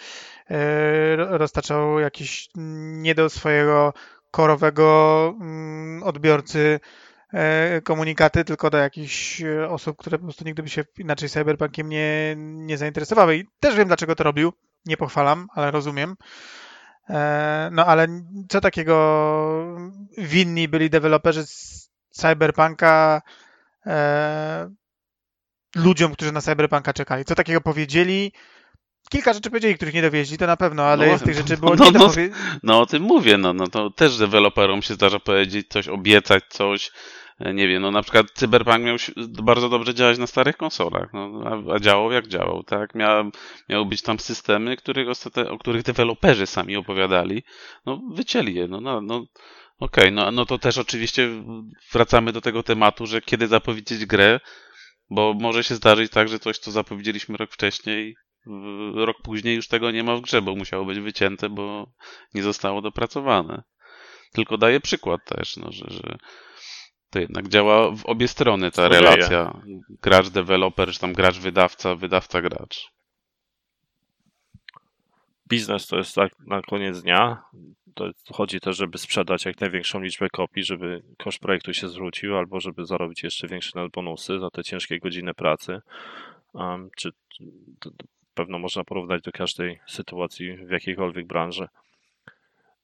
roztaczał jakieś nie do swojego korowego mm, odbiorcy e, komunikaty, tylko do jakichś e, osób, które po prostu nigdy by się inaczej cyberpunkiem nie, nie zainteresowały. I też wiem, dlaczego to robił. Nie pochwalam, ale rozumiem. E, no ale co takiego winni byli deweloperzy z Cyberpunka ludziom, którzy na Cyberpunka czekali? Co takiego powiedzieli? Kilka rzeczy powiedzieli, których nie dowieźli, to na pewno, ale no, z tych rzeczy było no, nie no, no o tym mówię, no, no to też deweloperom się zdarza powiedzieć coś, obiecać coś, e, nie wiem, no na przykład Cyberpunk miał bardzo dobrze działać na starych konsolach, no, a, a działał jak działał, tak? Miał, miały być tam systemy, których o których deweloperzy sami opowiadali, no wycięli je, no, no, no okej, okay, no, no to też oczywiście wracamy do tego tematu, że kiedy zapowiedzieć grę, bo może się zdarzyć tak, że coś, co zapowiedzieliśmy rok wcześniej, rok później już tego nie ma w grze, bo musiało być wycięte, bo nie zostało dopracowane. Tylko daję przykład też, no, że, że to jednak działa w obie strony ta relacja. Gracz-deweloper, czy tam gracz-wydawca, wydawca-gracz. Biznes to jest tak na koniec dnia. To chodzi też, żeby sprzedać jak największą liczbę kopii, żeby koszt projektu się zwrócił, albo żeby zarobić jeszcze większe bonusy za te ciężkie godziny pracy. Um, czy pewno można porównać do każdej sytuacji w jakiejkolwiek branży.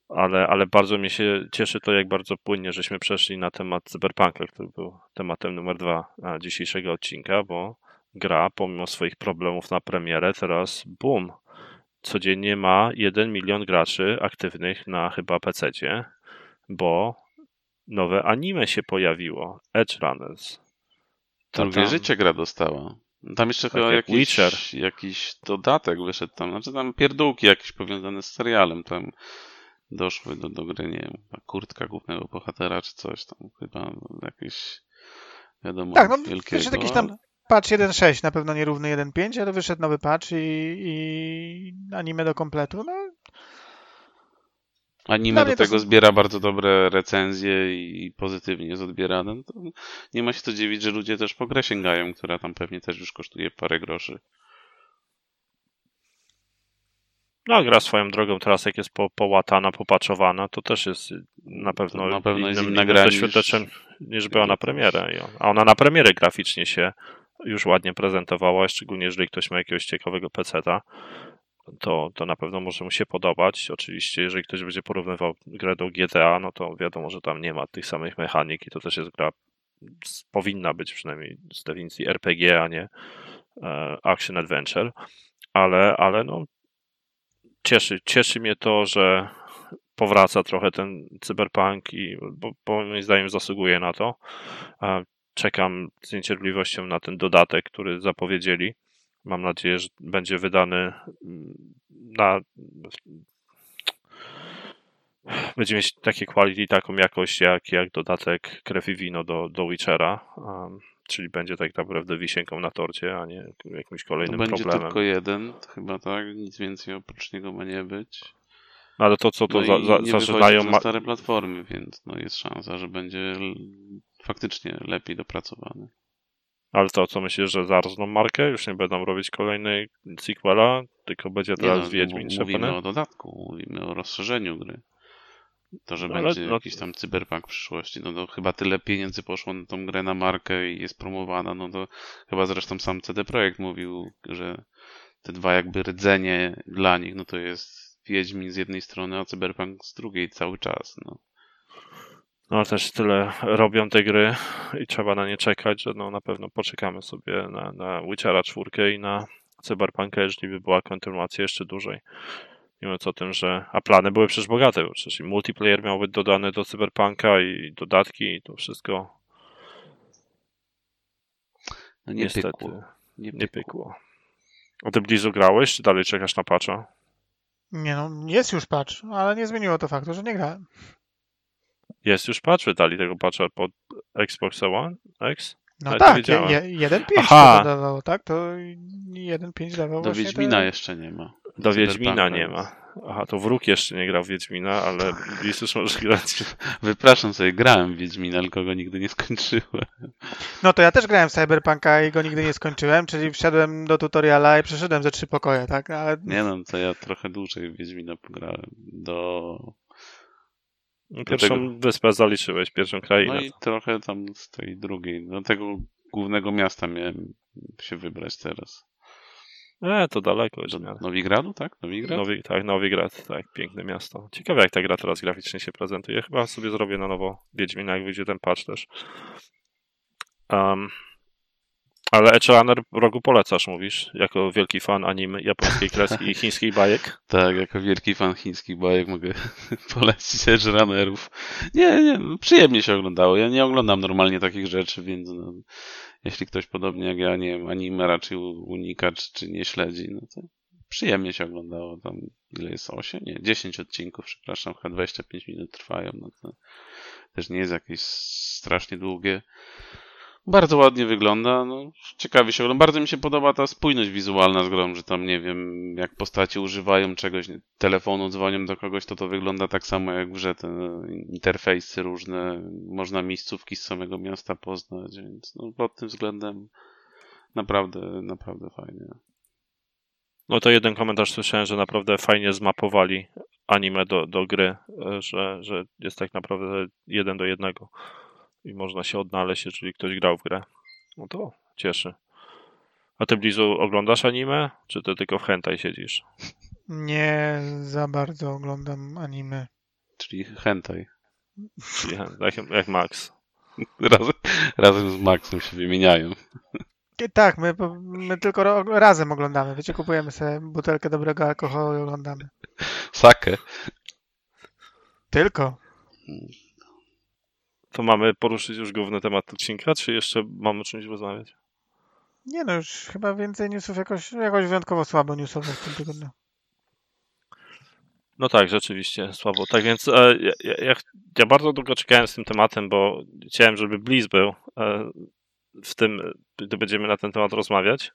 Ale, ale bardzo mi się cieszy to, jak bardzo płynnie żeśmy przeszli na temat Cyberpunka, który był tematem numer dwa dzisiejszego odcinka, bo gra, pomimo swoich problemów na premierę, teraz boom. Codziennie ma 1 milion graczy aktywnych na chyba PC, bo nowe anime się pojawiło. Edge Runners. Drugie życie gra dostała. Tam jeszcze tak chyba jakiś, jakiś dodatek wyszedł tam, znaczy tam pierdółki jakieś powiązane z serialem. Tam doszły do, do gry, nie wiem, kurtka głównego bohatera czy coś tam, chyba jakieś wiadomo, Tak, no wielkiego. wyszedł jakiś tam patch 1.6, na pewno nierówny 1.5, ale wyszedł nowy patch i, i anime do kompletu, no Anime do tego zbiera bardzo dobre recenzje i pozytywnie jest odbierane. No to nie ma się co dziwić, że ludzie też po grę sięgają, która tam pewnie też już kosztuje parę groszy. No, gra swoją drogą teraz, jak jest po, połatana, popaczowana, to też jest na pewno, To na pewno jest innym, inna gra niż- doświadczeniem niż była na premierę. A ona na premierę graficznie się już ładnie prezentowała, szczególnie jeżeli ktoś ma jakiegoś ciekawego peceta, to, to na pewno może mu się podobać. Oczywiście, jeżeli ktoś będzie porównywał grę do GTA, no to wiadomo, że tam nie ma tych samych mechanik i to też jest gra, powinna być przynajmniej z definicji RPG, a nie e, Action Adventure, ale, ale no cieszy, cieszy mnie to, że powraca trochę ten cyberpunk i bo, bo moim zdaniem zasługuje na to. A Czekam z niecierpliwością na ten dodatek, który zapowiedzieli. Mam nadzieję, że będzie wydany mm, na będzie mieć takie quality, taką jakość jak, jak dodatek Krew i Wino do, do Witchera. Um, czyli będzie tak naprawdę wisienką na torcie, a nie jakimś To kolejnym będzie problemem. tylko jeden, chyba tak, nic więcej oprócz niego ma nie być. Ale to co to No za, za, zaczynają. Ma... stare platformy, więc no jest szansa, że będzie faktycznie lepiej dopracowany. Ale to co myślisz, że zarzną markę? Już nie będą robić kolejnej sequela, tylko będzie Nie teraz no, Wiedźmin mów- mówimy Szepany? o dodatku, mówimy o rozszerzeniu gry. To, że No, ale- będzie no- jakiś tam cyberpunk w przyszłości, no to chyba tyle pieniędzy poszło na tą grę na markę i jest promowana, no to chyba zresztą sam CD Projekt mówił, że te dwa jakby rdzenie dla nich, no to jest Wiedźmin z jednej strony, a cyberpunk z drugiej cały czas, no. No ale też tyle robią te gry i trzeba na nie czekać, że no na pewno poczekamy sobie na, na Witchera 4 i na Cyberpunka, jeżeli by była kontynuacja jeszcze dłużej. Nie mówiąc o tym, że. A plany były przecież bogate, bo przecież i multiplayer miał być dodany do Cyberpunka i dodatki i to wszystko no nie niestety pykło. Nie nie pykło. O tym Blizu grałeś, czy dalej czekasz na patcha? Nie no, jest już patch, ale nie zmieniło to faktu, że nie grałem. Jest już patch, wydali tego patcha pod Xbox One X? No Ale tak, wiedziałem. je- je- 1.5 Aha. to dawało, tak? To 1.5 dawał Do Wiedźmina te... jeszcze nie ma. Do Wiedźmina nie ma. Aha, to wróg jeszcze nie grał w Wiedźmina, ale Bliz już może grać. *laughs* Wypraszam sobie, grałem w Wiedźmina, tylko go nigdy nie skończyłem. No to ja też grałem w Cyberpunka i go nigdy nie skończyłem, czyli wszedłem do tutoriala i przeszedłem ze trzy pokoje, tak? Ale Nie no, to ja trochę dłużej w Wiedźmina pograłem. Do... Pierwszą tego- wyspę zaliczyłeś, pierwszą krainę. No i trochę tam z tej drugiej. Do tego głównego miasta miałem się wybrać teraz. E, to daleko już Do. Nowigradu, tak? Nowigrad? Nowi, tak, Nowigrad, tak, piękne miasto. Ciekawe jak ta gra teraz graficznie się prezentuje. Chyba sobie zrobię na nowo Wiedźmina, jak wyjdzie ten patch też. Um, ale Edge Runner rogu polecasz, mówisz, jako wielki fan anime, japońskiej kreski i chińskich bajek. *laughs* Tak, jako wielki fan chińskich bajek mogę *laughs* polecić Edge Runnerów. Nie, nie, przyjemnie się oglądało. Ja nie oglądam normalnie takich rzeczy, więc no, jeśli ktoś podobnie jak ja, nie wiem, anime raczej unika czy, czy nie śledzi, no to przyjemnie się oglądało. Tam ile jest? 8? Nie, 10 odcinków, przepraszam, chyba 25 minut trwają, no to też nie jest jakieś strasznie długie. Bardzo ładnie wygląda, no, ciekawie się ogląda. Bardzo mi się podoba ta spójność wizualna z grą, że tam, nie wiem, jak postacie używają czegoś, telefonu, dzwonią do kogoś, to to wygląda tak samo jak w grze, te interfejsy różne, można miejscówki z samego miasta poznać, więc no, pod tym względem naprawdę, naprawdę fajnie. No to jeden komentarz słyszałem, że naprawdę fajnie zmapowali anime do, do gry, że, że jest tak naprawdę jeden do jednego i można się odnaleźć, jeżeli ktoś grał w grę. No to cieszy. A ty Blizu oglądasz anime, czy ty tylko w hentai siedzisz? nie za bardzo oglądam anime. Czyli hentai. Czyli jak, jak Max. *laughs* Razem, razem z Maxem się wymieniają. Tak, my, my tylko ro- razem oglądamy. Wiecie, kupujemy sobie butelkę dobrego alkoholu i oglądamy. Sakę. Tylko. To mamy poruszyć już główny temat odcinka, czy jeszcze mamy o czymś rozmawiać? Nie no, już chyba więcej newsów jakoś, jakoś wyjątkowo słabo newsowo w tym tygodniu. No tak, rzeczywiście, słabo. Tak więc e, ja, ja, ja, ja bardzo długo czekałem z tym tematem, bo chciałem, żeby Blizz był e, w tym, gdy będziemy na ten temat rozmawiać.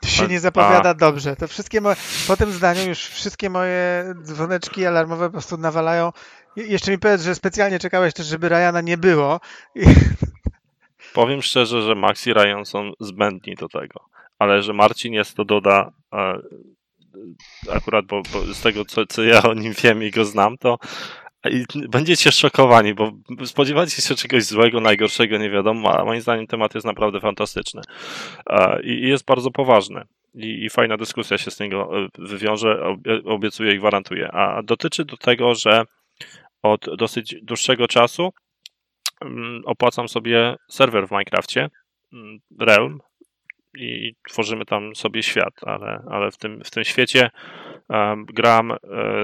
To się A- nie zapowiada dobrze. To wszystkie moje, po tym zdaniu już wszystkie moje dzwoneczki alarmowe po prostu nawalają. Je- Jeszcze mi powiedz, że specjalnie czekałeś też, żeby Ryana nie było. I, *laughs* Powiem szczerze, że Max i Ryan są zbędni do tego, ale że Marcin jest, to doda e, akurat, bo, bo z tego, co, co ja o nim wiem i go znam, to i będziecie szokowani, bo spodziewacie się czegoś złego, najgorszego, nie wiadomo, a moim zdaniem temat jest naprawdę fantastyczny i jest bardzo poważny. I, fajna dyskusja się z niego e, wywiąże, obiecuję i gwarantuję. A dotyczy do tego, że od dosyć dłuższego czasu mm, opłacam sobie serwer w Minecrafcie, mm, Realm, i tworzymy tam sobie świat, ale, ale w, tym, w tym świecie um, gram e,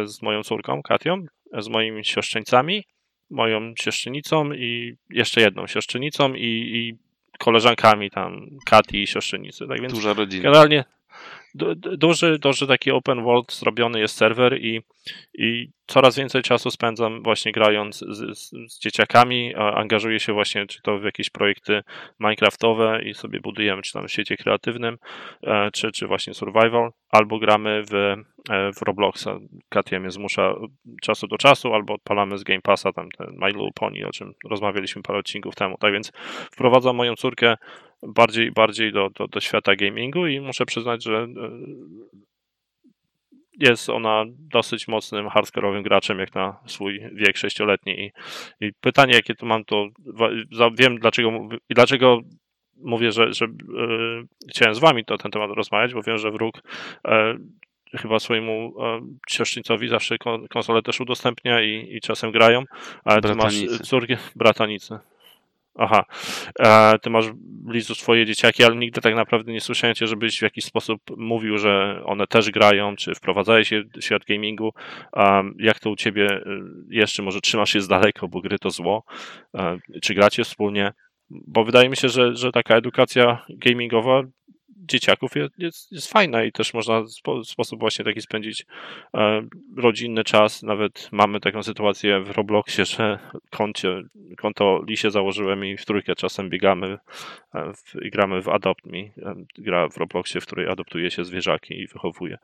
z moją córką, Katią, z moimi siostrzeńcami, moją siostrzenicą i jeszcze jedną siostrzenicą i, i koleżankami tam, Kati i siostrzenicy. Tak więc Duża rodzina. Generalnie duży, duży taki open world zrobiony jest serwer i, i coraz więcej czasu spędzam właśnie grając z, z, z, dzieciakami, angażuję się właśnie czy to w jakieś projekty minecraftowe i sobie budujemy czy tam w świecie kreatywnym, e, czy, czy właśnie survival, albo gramy w, e, w Robloxa. Katia mnie zmusza czasu do czasu, albo odpalamy z Game Passa tam ten My Little Pony, o czym rozmawialiśmy parę odcinków temu. Tak więc wprowadzam moją córkę bardziej, bardziej do, do, do świata gamingu i muszę przyznać, że e, jest ona dosyć mocnym, hardcore'owym graczem, jak na swój wiek sześcioletni. I, I, pytanie, jakie tu mam, to wiem dlaczego i dlaczego mówię, że, że yy, chciałem z wami to ten temat rozmawiać, bo wiem, że wróg yy, chyba swojemu yy, zawsze konsolę też udostępnia i, i czasem grają, ale ty masz córki, bratanicy. Aha, e, ty masz blizu swoje dzieciaki, ale nigdy tak naprawdę nie słyszałem cię, żebyś w jakiś sposób mówił, że one też grają, czy wprowadzałeś się w świat gamingu. Um, jak to u ciebie e, jeszcze? Może trzymasz się z daleko, bo gry to zło? E, czy gracie wspólnie? Bo wydaje mi się, że, że taka edukacja gamingowa dzieciaków jest, jest, fajna i też można w sposób właśnie taki spędzić e, rodzinny czas. Nawet mamy taką sytuację w Robloxie, że koncie, konto Lisie założyłem i w trójkę czasem biegamy e, w, i gramy w Adopt Me. E, gra w Robloxie, w której adoptuje się zwierzaki i wychowuje.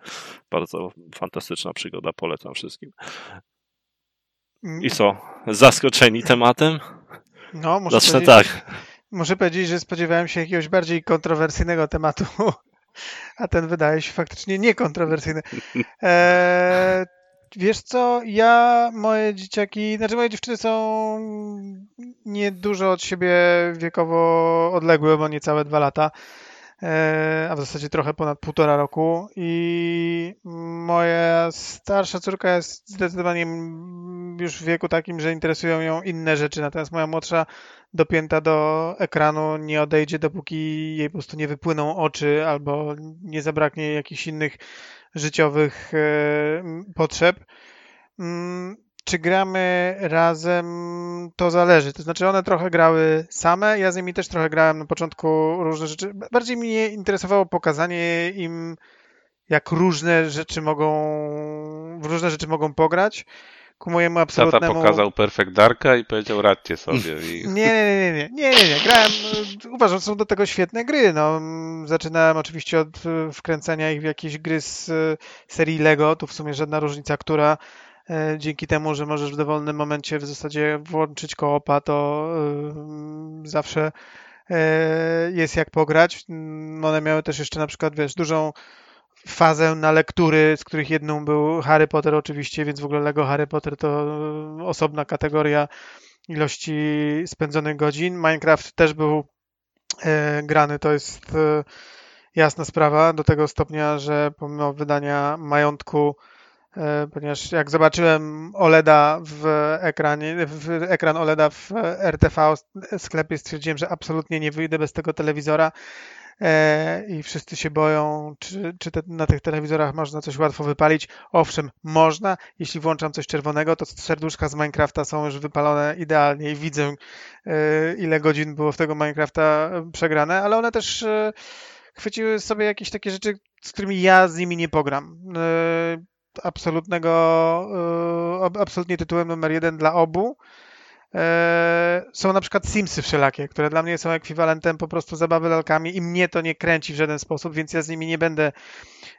Bardzo fantastyczna przygoda, polecam wszystkim. I co? Zaskoczeni tematem? No, muszę Zacznę tak. Muszę powiedzieć, że spodziewałem się jakiegoś bardziej kontrowersyjnego tematu, *laughs* a ten wydaje się faktycznie niekontrowersyjny. Eee, wiesz co, ja, moje dzieciaki, znaczy moje dziewczyny są niedużo od siebie wiekowo odległe, bo niecałe dwa lata. E, a w zasadzie trochę ponad półtora roku i moja starsza córka jest zdecydowanie już w wieku takim, że interesują ją inne rzeczy, natomiast moja młodsza dopięta do ekranu nie odejdzie, dopóki jej po prostu nie wypłyną oczy albo nie zabraknie jakichś innych życiowych e, potrzeb. Czy gramy razem, to zależy. To znaczy, one trochę grały same, ja z nimi też trochę grałem na początku różne rzeczy. Bardziej mnie interesowało pokazanie im, jak różne rzeczy mogą, w różne rzeczy mogą pograć. Ku mojemu absolutnemu... Tata pokazał Perfect Darka i powiedział radźcie sobie. I... Nie, nie, nie, nie, nie, nie, nie, grałem, uważam, że są do tego świetne gry. No, zaczynałem oczywiście od wkręcania ich w jakieś gry z serii Lego, tu w sumie żadna różnica, która dzięki temu, że możesz w dowolnym momencie w zasadzie włączyć koopa, to e, zawsze e, jest jak pograć. Mm, one miały też jeszcze na przykład, wiesz, dużą fazę na lektury, z których jedną był Harry Potter oczywiście, więc w ogóle Lego Harry Potter to osobna kategoria ilości spędzonych godzin. Minecraft też był grany, to jest jasna sprawa, do tego stopnia, że pomimo wydania majątku E, ponieważ jak zobaczyłem OLEDa w ekranie, w ekran OLEDa w RTV sklepie, stwierdziłem, że absolutnie nie wyjdę bez tego telewizora e, i wszyscy się boją, czy, czy te, na tych telewizorach można coś łatwo wypalić. Owszem, można. Jeśli włączam coś czerwonego, to serduszka z Minecrafta są już wypalone idealnie i widzę, e, ile godzin było w tego Minecrafta przegrane, ale one też chwyciły sobie jakieś takie rzeczy, z którymi ja z nimi nie pogram absolutnego, e, absolutnie tytułem numer jeden dla obu. E, są na przykład Simsy wszelakie, które dla mnie są ekwiwalentem po prostu zabawy lalkami i mnie to nie kręci w żaden sposób, więc ja z nimi nie będę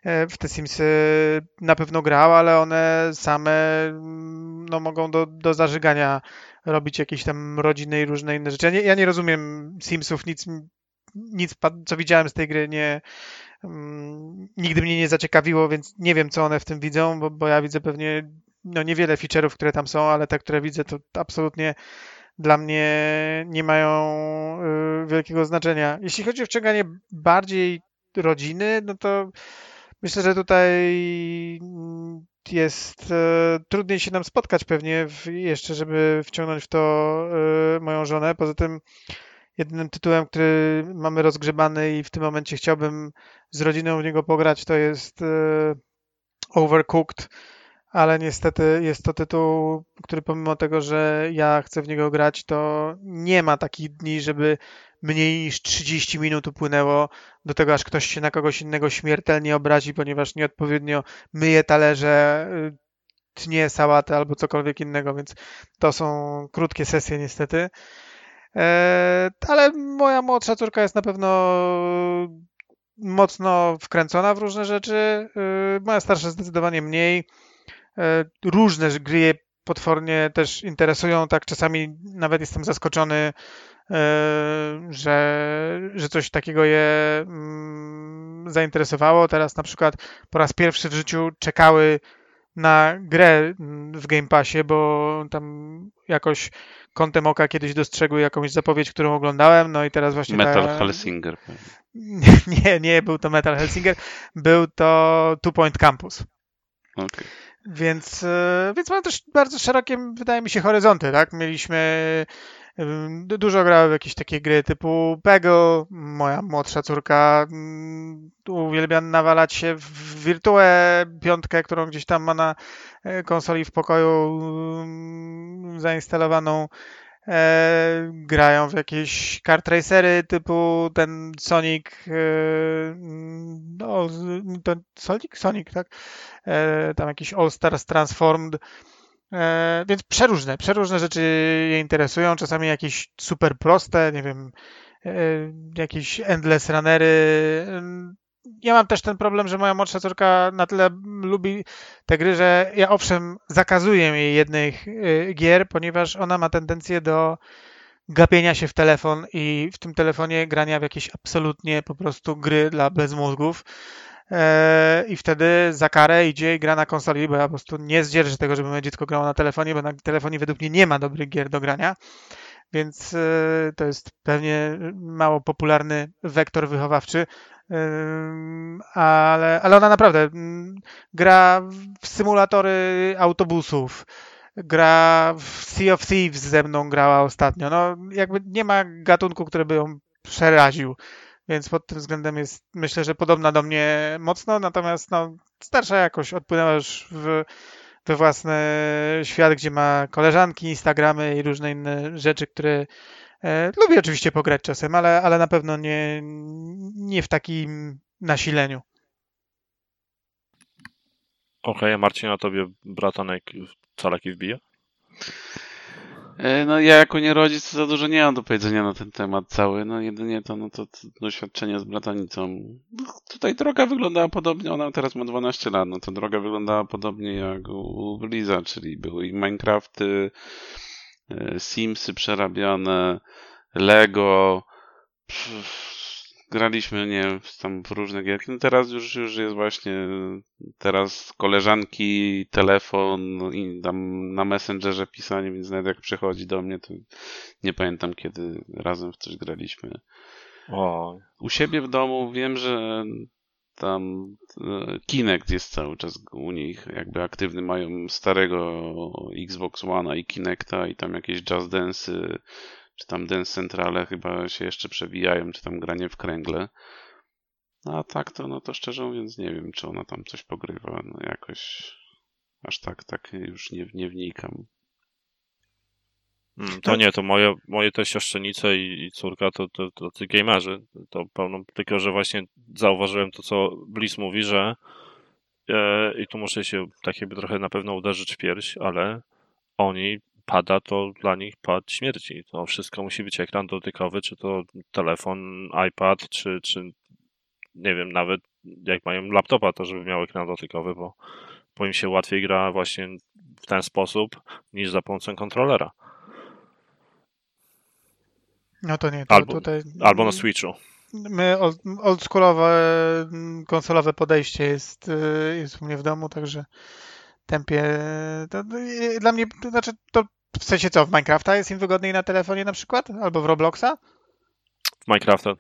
e, w te Simsy na pewno grał, ale one same mm, no, mogą do, do zażygania robić jakieś tam rodziny i różne inne rzeczy. Ja nie, ja nie rozumiem Simsów, nic, nic co widziałem z tej gry nie, nigdy mnie nie zaciekawiło, więc nie wiem, co one w tym widzą, bo, bo ja widzę pewnie no, niewiele feature'ów, które tam są, ale te, które widzę, to absolutnie dla mnie nie mają y, wielkiego znaczenia. Jeśli chodzi o wciąganie bardziej rodziny, no to myślę, że tutaj mm, jest e, trudniej się nam spotkać pewnie jeszcze, żeby wciągnąć w to e, moją żonę. Poza tym jedynym tytułem, który mamy rozgrzebany i w tym momencie chciałbym z rodziną w niego pograć, to jest e, Overcooked, ale niestety jest to tytuł, który pomimo tego, że ja chcę w niego grać, to nie ma takich dni, żeby mniej niż 30 minut upłynęło do tego, aż ktoś się na kogoś innego śmiertelnie obrazi, ponieważ nieodpowiednio myje talerze, y, tnie sałatę albo cokolwiek innego, więc to są krótkie sesje niestety. E, ale moja młodsza córka jest na pewno mocno wkręcona w różne rzeczy. E, moja starsza zdecydowanie mniej. E, różne gry je potwornie też interesują, tak czasami nawet jestem zaskoczony że, że coś takiego je mm, zainteresowało. Teraz na przykład po raz pierwszy w życiu czekały na grę w Game Passie, bo tam jakoś kątem oka kiedyś dostrzegły jakąś zapowiedź, którą oglądałem, no i teraz właśnie... Metal ta... Helsinger. *laughs* Nie, nie był to Metal Helsinger, był to Two Point Campus. Okay. Więc, e, więc mamy też bardzo szerokie, wydaje mi się, horyzonty, tak? Mieliśmy Dużo grałem w jakieś takie gry typu Peggle. Moja młodsza córka mm, uwielbia nawalać się w wirtuę piątkę, którą gdzieś tam ma na e, konsoli w pokoju mm, zainstalowaną. E, grają w jakieś kart racery typu ten Sonic e, no, to Sonic? Sonic, tak? E, tam jakiś All Stars Transformed E, więc przeróżne, przeróżne rzeczy je interesują, czasami jakieś super proste, nie wiem, e, jakieś endless runnery. Ja mam też ten problem, że moja młodsza córka na tyle lubi te gry, że ja owszem zakazuję jej jednych e, gier, ponieważ ona ma tendencję do gapienia się w telefon i w tym telefonie grania w jakieś absolutnie po prostu gry dla bezmózgów. E, i wtedy za karę idzie i gra na konsoli, bo ja po prostu nie zdzierżę tego, żeby moje dziecko grało na telefonie, bo na telefonie według mnie nie ma dobrych gier do grania, więc e, to jest pewnie mało popularny wektor wychowawczy, e, ale, ale ona naprawdę gra w symulatory autobusów, gra w Sea of Thieves ze mną grała ostatnio. No, jakby nie ma gatunku, który by ją przeraził więc pod tym względem jest, myślę, że podobna do mnie mocno, natomiast no, starsza jakoś odpłynęła już w, we własny świat, gdzie ma koleżanki, Instagramy i różne inne rzeczy, które e, oczywiście pograć czasem, ale, ale na pewno nie, nie w takim nasileniu. Okej, okay, a Marcin, a tobie bratanek calaki wbija? E, no ja jako nie rodzic za dużo nie mam do powiedzenia na ten temat cały, no jedynie to, no to, to doświadczenie z bratanicą. Tutaj droga wyglądała podobnie, ona teraz ma 12 lat, no to droga wyglądała podobnie jak u, u czyli były i Minecrafty, e, Simsy przerabiane, Lego, pff, graliśmy, nie wiem, tam w różne gierki. No teraz już, już jest właśnie, teraz koleżanki, telefon i tam na Messengerze pisanie, więc nawet jak przychodzi do mnie, to nie pamiętam kiedy razem w coś graliśmy. O. U siebie w domu wiem, że tam e, Kinect jest cały czas u nich, jakby aktywny mają starego Xbox One'a i Kinecta i tam jakieś Just Dance czy tam Dance Centrale chyba się jeszcze przewijają, czy tam granie w kręgle. No a tak to, no to szczerze mówiąc nie wiem, czy ona tam coś pogrywa, no jakoś aż tak, tak już nie, nie wnikam. Hmm, to nie, to moje, moje te siostrzenice i, i córka to, to, to, to gamerzy, to pełno, tylko że właśnie zauważyłem to, co Bliss mówi, że e, i tu muszę się tak jakby trochę na pewno uderzyć w pierś, ale oni pada to dla nich pad śmierci. To wszystko musi być ekran dotykowy, czy to telefon, iPad, czy, czy nie wiem, nawet jak mają laptopa, to żeby miał ekran dotykowy, bo, bo im się łatwiej gra właśnie w ten sposób niż za pomocą kontrolera. No to nie, to albo, tutaj... Albo na Switchu. my old- oldschoolowe mm, konsolowe podejście jest, y, jest u mnie w domu, także tempie. To, y, dla mnie, to znaczy, to w sensie co, w Minecrafta jest im wygodniej na telefonie na przykład? Albo w Robloxa? W Minecrafta.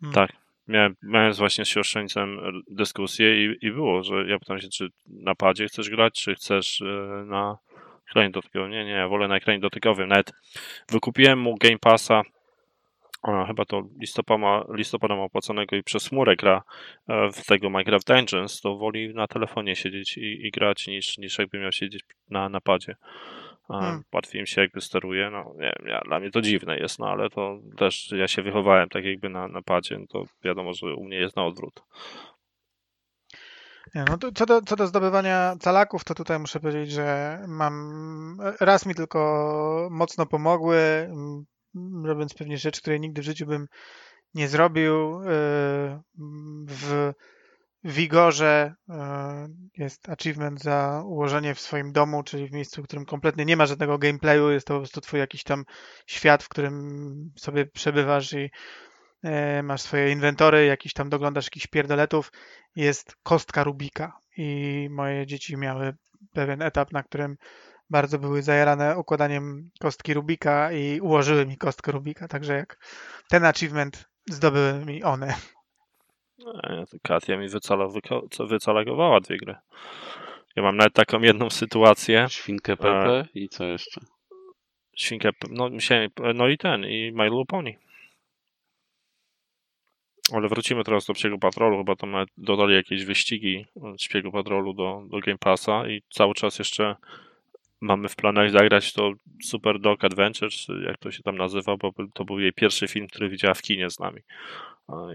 Hmm. Tak. Miałem, miałem właśnie z siostrzeńcem dyskusję i, i było, że ja pytam się, czy na padzie chcesz grać, czy chcesz e, na ekranie dotykowym. Nie, nie, ja wolę na ekranie dotykowym. Nawet wykupiłem mu Game Passa, chyba to listopada, listopada ma opłaconego i przez chmurę gra e, w tego Minecraft Dungeons, to woli na telefonie siedzieć i, i grać niż, niż jakby miał siedzieć na napadzie. Hmm. Łatwiej im się jakby steruje. No, nie wiem, ja, dla mnie to dziwne jest, no ale to też ja się wychowałem tak jakby na napadzie, no to wiadomo, że u mnie jest na odwrót. No to co, do, co do zdobywania calaków, to tutaj muszę powiedzieć, że mam. Raz mi tylko mocno pomogły, robiąc pewnie rzeczy, które nigdy w życiu bym nie zrobił. yy, W Wigorze yy, jest achievement za ułożenie w swoim domu, czyli w miejscu, w którym kompletnie nie ma żadnego gameplayu. Jest to po prostu twój jakiś tam świat, w którym sobie przebywasz i yy, masz swoje inwentory, jakiś tam doglądasz jakichś pierdoletów jest kostka Rubika i moje dzieci miały pewien etap, na którym bardzo były zajarane układaniem kostki Rubika i ułożyły mi kostkę Rubika, także jak ten achievement zdobyły mi one. To Katia mi wycalagowała dwie gry. Ja mam nawet taką jedną sytuację. Świnkę Pepe i co jeszcze? Świnkę, no, no i ten, i My Little Pony. Ale wrócimy teraz do Psiego Patrolu, chyba tam nawet dodali jakieś wyścigi Śpiegu Patrolu do, do Game Passa i cały czas jeszcze mamy w planach zagrać to Super Dog Adventure, czy jak to się tam nazywa, bo to był jej pierwszy film, który widziała w kinie z nami.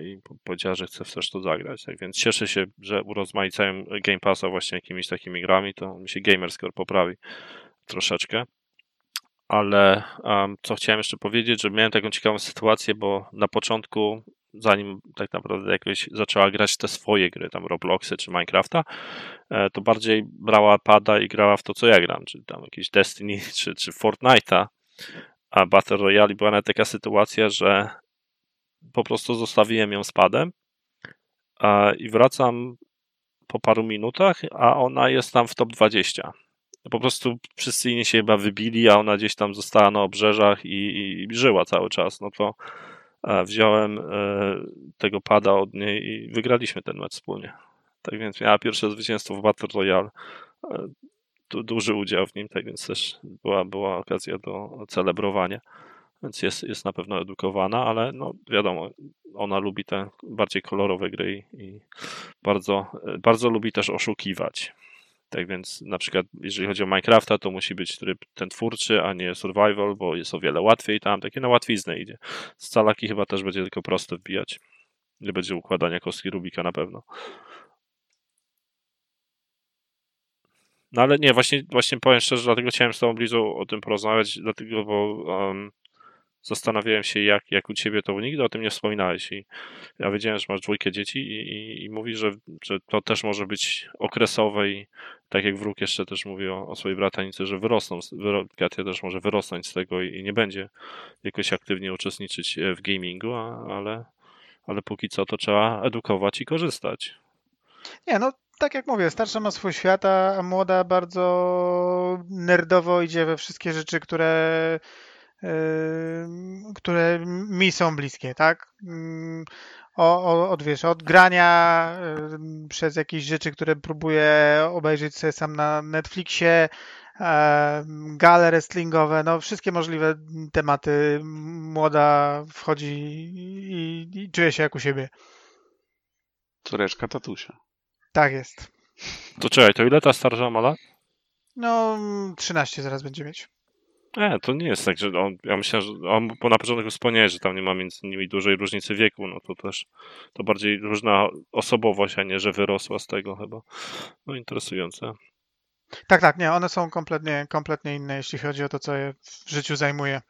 I po- powiedziała, że chce też to zagrać. Tak więc cieszę się, że urozmaicają Game Passa właśnie jakimiś takimi grami, to mi się gamerscore poprawi troszeczkę. Ale um, co chciałem jeszcze powiedzieć, że miałem taką ciekawą sytuację, bo na początku, zanim tak naprawdę jakoś zaczęła grać te swoje gry, tam Robloxy czy Minecrafta, e, to bardziej brała pada i grała w to, co ja gram, czyli tam jakieś Destiny *laughs* czy, czy Fortnite'a, a Battle Royale była taka sytuacja, że po prostu zostawiłem ją z padem i wracam po paru minutach, a ona jest tam w top 20. Po prostu wszyscy inni się chyba wybili, a ona gdzieś tam została na obrzeżach i, i, i żyła cały czas. No to wziąłem e, tego pada od niej i wygraliśmy ten mecz wspólnie. Tak więc miała pierwsze zwycięstwo w Battle Royale. E, du, duży udział w nim, tak więc też była, była okazja do celebrowania. Więc jest, jest na pewno edukowana, ale no wiadomo, ona lubi te bardziej kolorowe gry i, bardzo, bardzo lubi też oszukiwać. Tak więc na przykład jeżeli chodzi o Minecrafta, to musi być tryb ten twórczy, a nie survival, bo jest o wiele łatwiej tam, takie na łatwiznę idzie. Z calaki chyba też będzie tylko prosto wbijać. Nie będzie układania kostki Rubika na pewno. No ale nie, właśnie, właśnie powiem szczerze, dlatego chciałem z Tobą Blizu o tym porozmawiać, dlatego, bo um, zastanawiałem się, jak, jak u Ciebie to, nigdy o tym nie wspominałeś i ja wiedziałem, że masz dwójkę dzieci i, i, i mówisz, że, że to też może być okresowe i tak jak wróg jeszcze też mówi o, swojej bratanicy, że wyrosną, wyro, Katia też może wyrosnąć z tego i, i nie będzie jakoś aktywnie uczestniczyć e, w gamingu, a, ale, ale póki co to trzeba edukować i korzystać. Nie, no tak jak mówię, starsza ma swój świat, a młoda bardzo nerdowo idzie we wszystkie rzeczy, które, yy, które mi są bliskie, tak? O, o, od, wiesz, od grania przez jakieś rzeczy, które próbuję obejrzeć sobie sam na Netflixie, gale wrestlingowe, no wszystkie możliwe tematy. Młoda wchodzi i, i czuje się jak u siebie. Córeczka tatusia. Tak jest. To czekaj, to ile ta starsza ma lat? No, 13 zaraz będzie mieć. Nie, to nie jest tak, że on, ja myślałem, że on, bo na początku wspomniałeś, że tam nie ma między nimi dużej różnicy wieku, no to też to bardziej różna osobowość, a nie, że wyrosła z tego chyba. No interesujące. Tak, tak, nie, one są kompletnie, kompletnie inne, jeśli chodzi o to, co je w życiu zajmuje.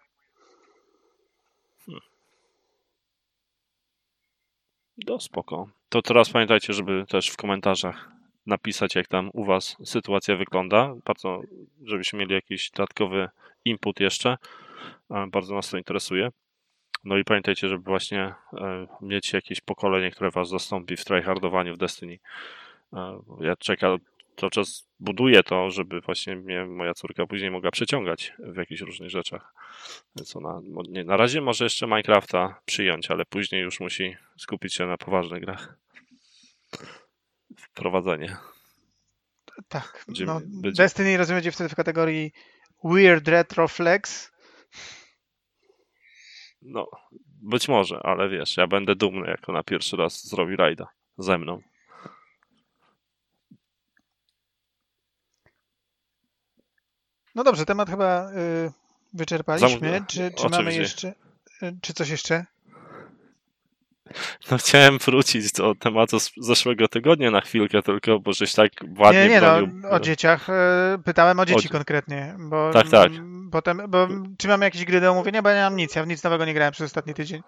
No spoko. To teraz pamiętajcie, żeby też w komentarzach napisać, jak tam u was sytuacja wygląda. Bardzo, żebyśmy mieli jakiś dodatkowy input jeszcze. E, Bardzo nas to interesuje. No i pamiętajcie, żeby właśnie e, mieć jakieś pokolenie, które was zastąpi w tryhardowaniu w Destiny. E, ja czekam, cały czas buduję to, żeby właśnie mnie moja córka później mogła przeciągać w jakichś różnych rzeczach. Więc ona nie, na razie może jeszcze Minecrafta przyjąć, ale później już musi skupić się na poważnych grach. Wprowadzenie. Tak. Będzie- No, będzie- Destiny rozumiem będzie wtedy w kategorii Weird Retro Flex. No, być może, ale wiesz, ja będę dumny, jak ona pierwszy raz zrobi rajda ze mną. No dobrze, temat chyba y, wyczerpaliśmy. Zamów- Czy, czy mamy jeszcze. y, Czy coś jeszcze? No chciałem wrócić do tematu z zeszłego tygodnia na chwilkę tylko, bo żeś tak ładnie Nie, nie, bronił. no, o dzieciach. y, Pytałem o dzieci dzie- konkretnie. Bo, Tak, tak. Potem, bo czy mam jakieś gry do omówienia? Bo ja nie mam nic. Ja w nic nowego nie grałem przez ostatni tydzień.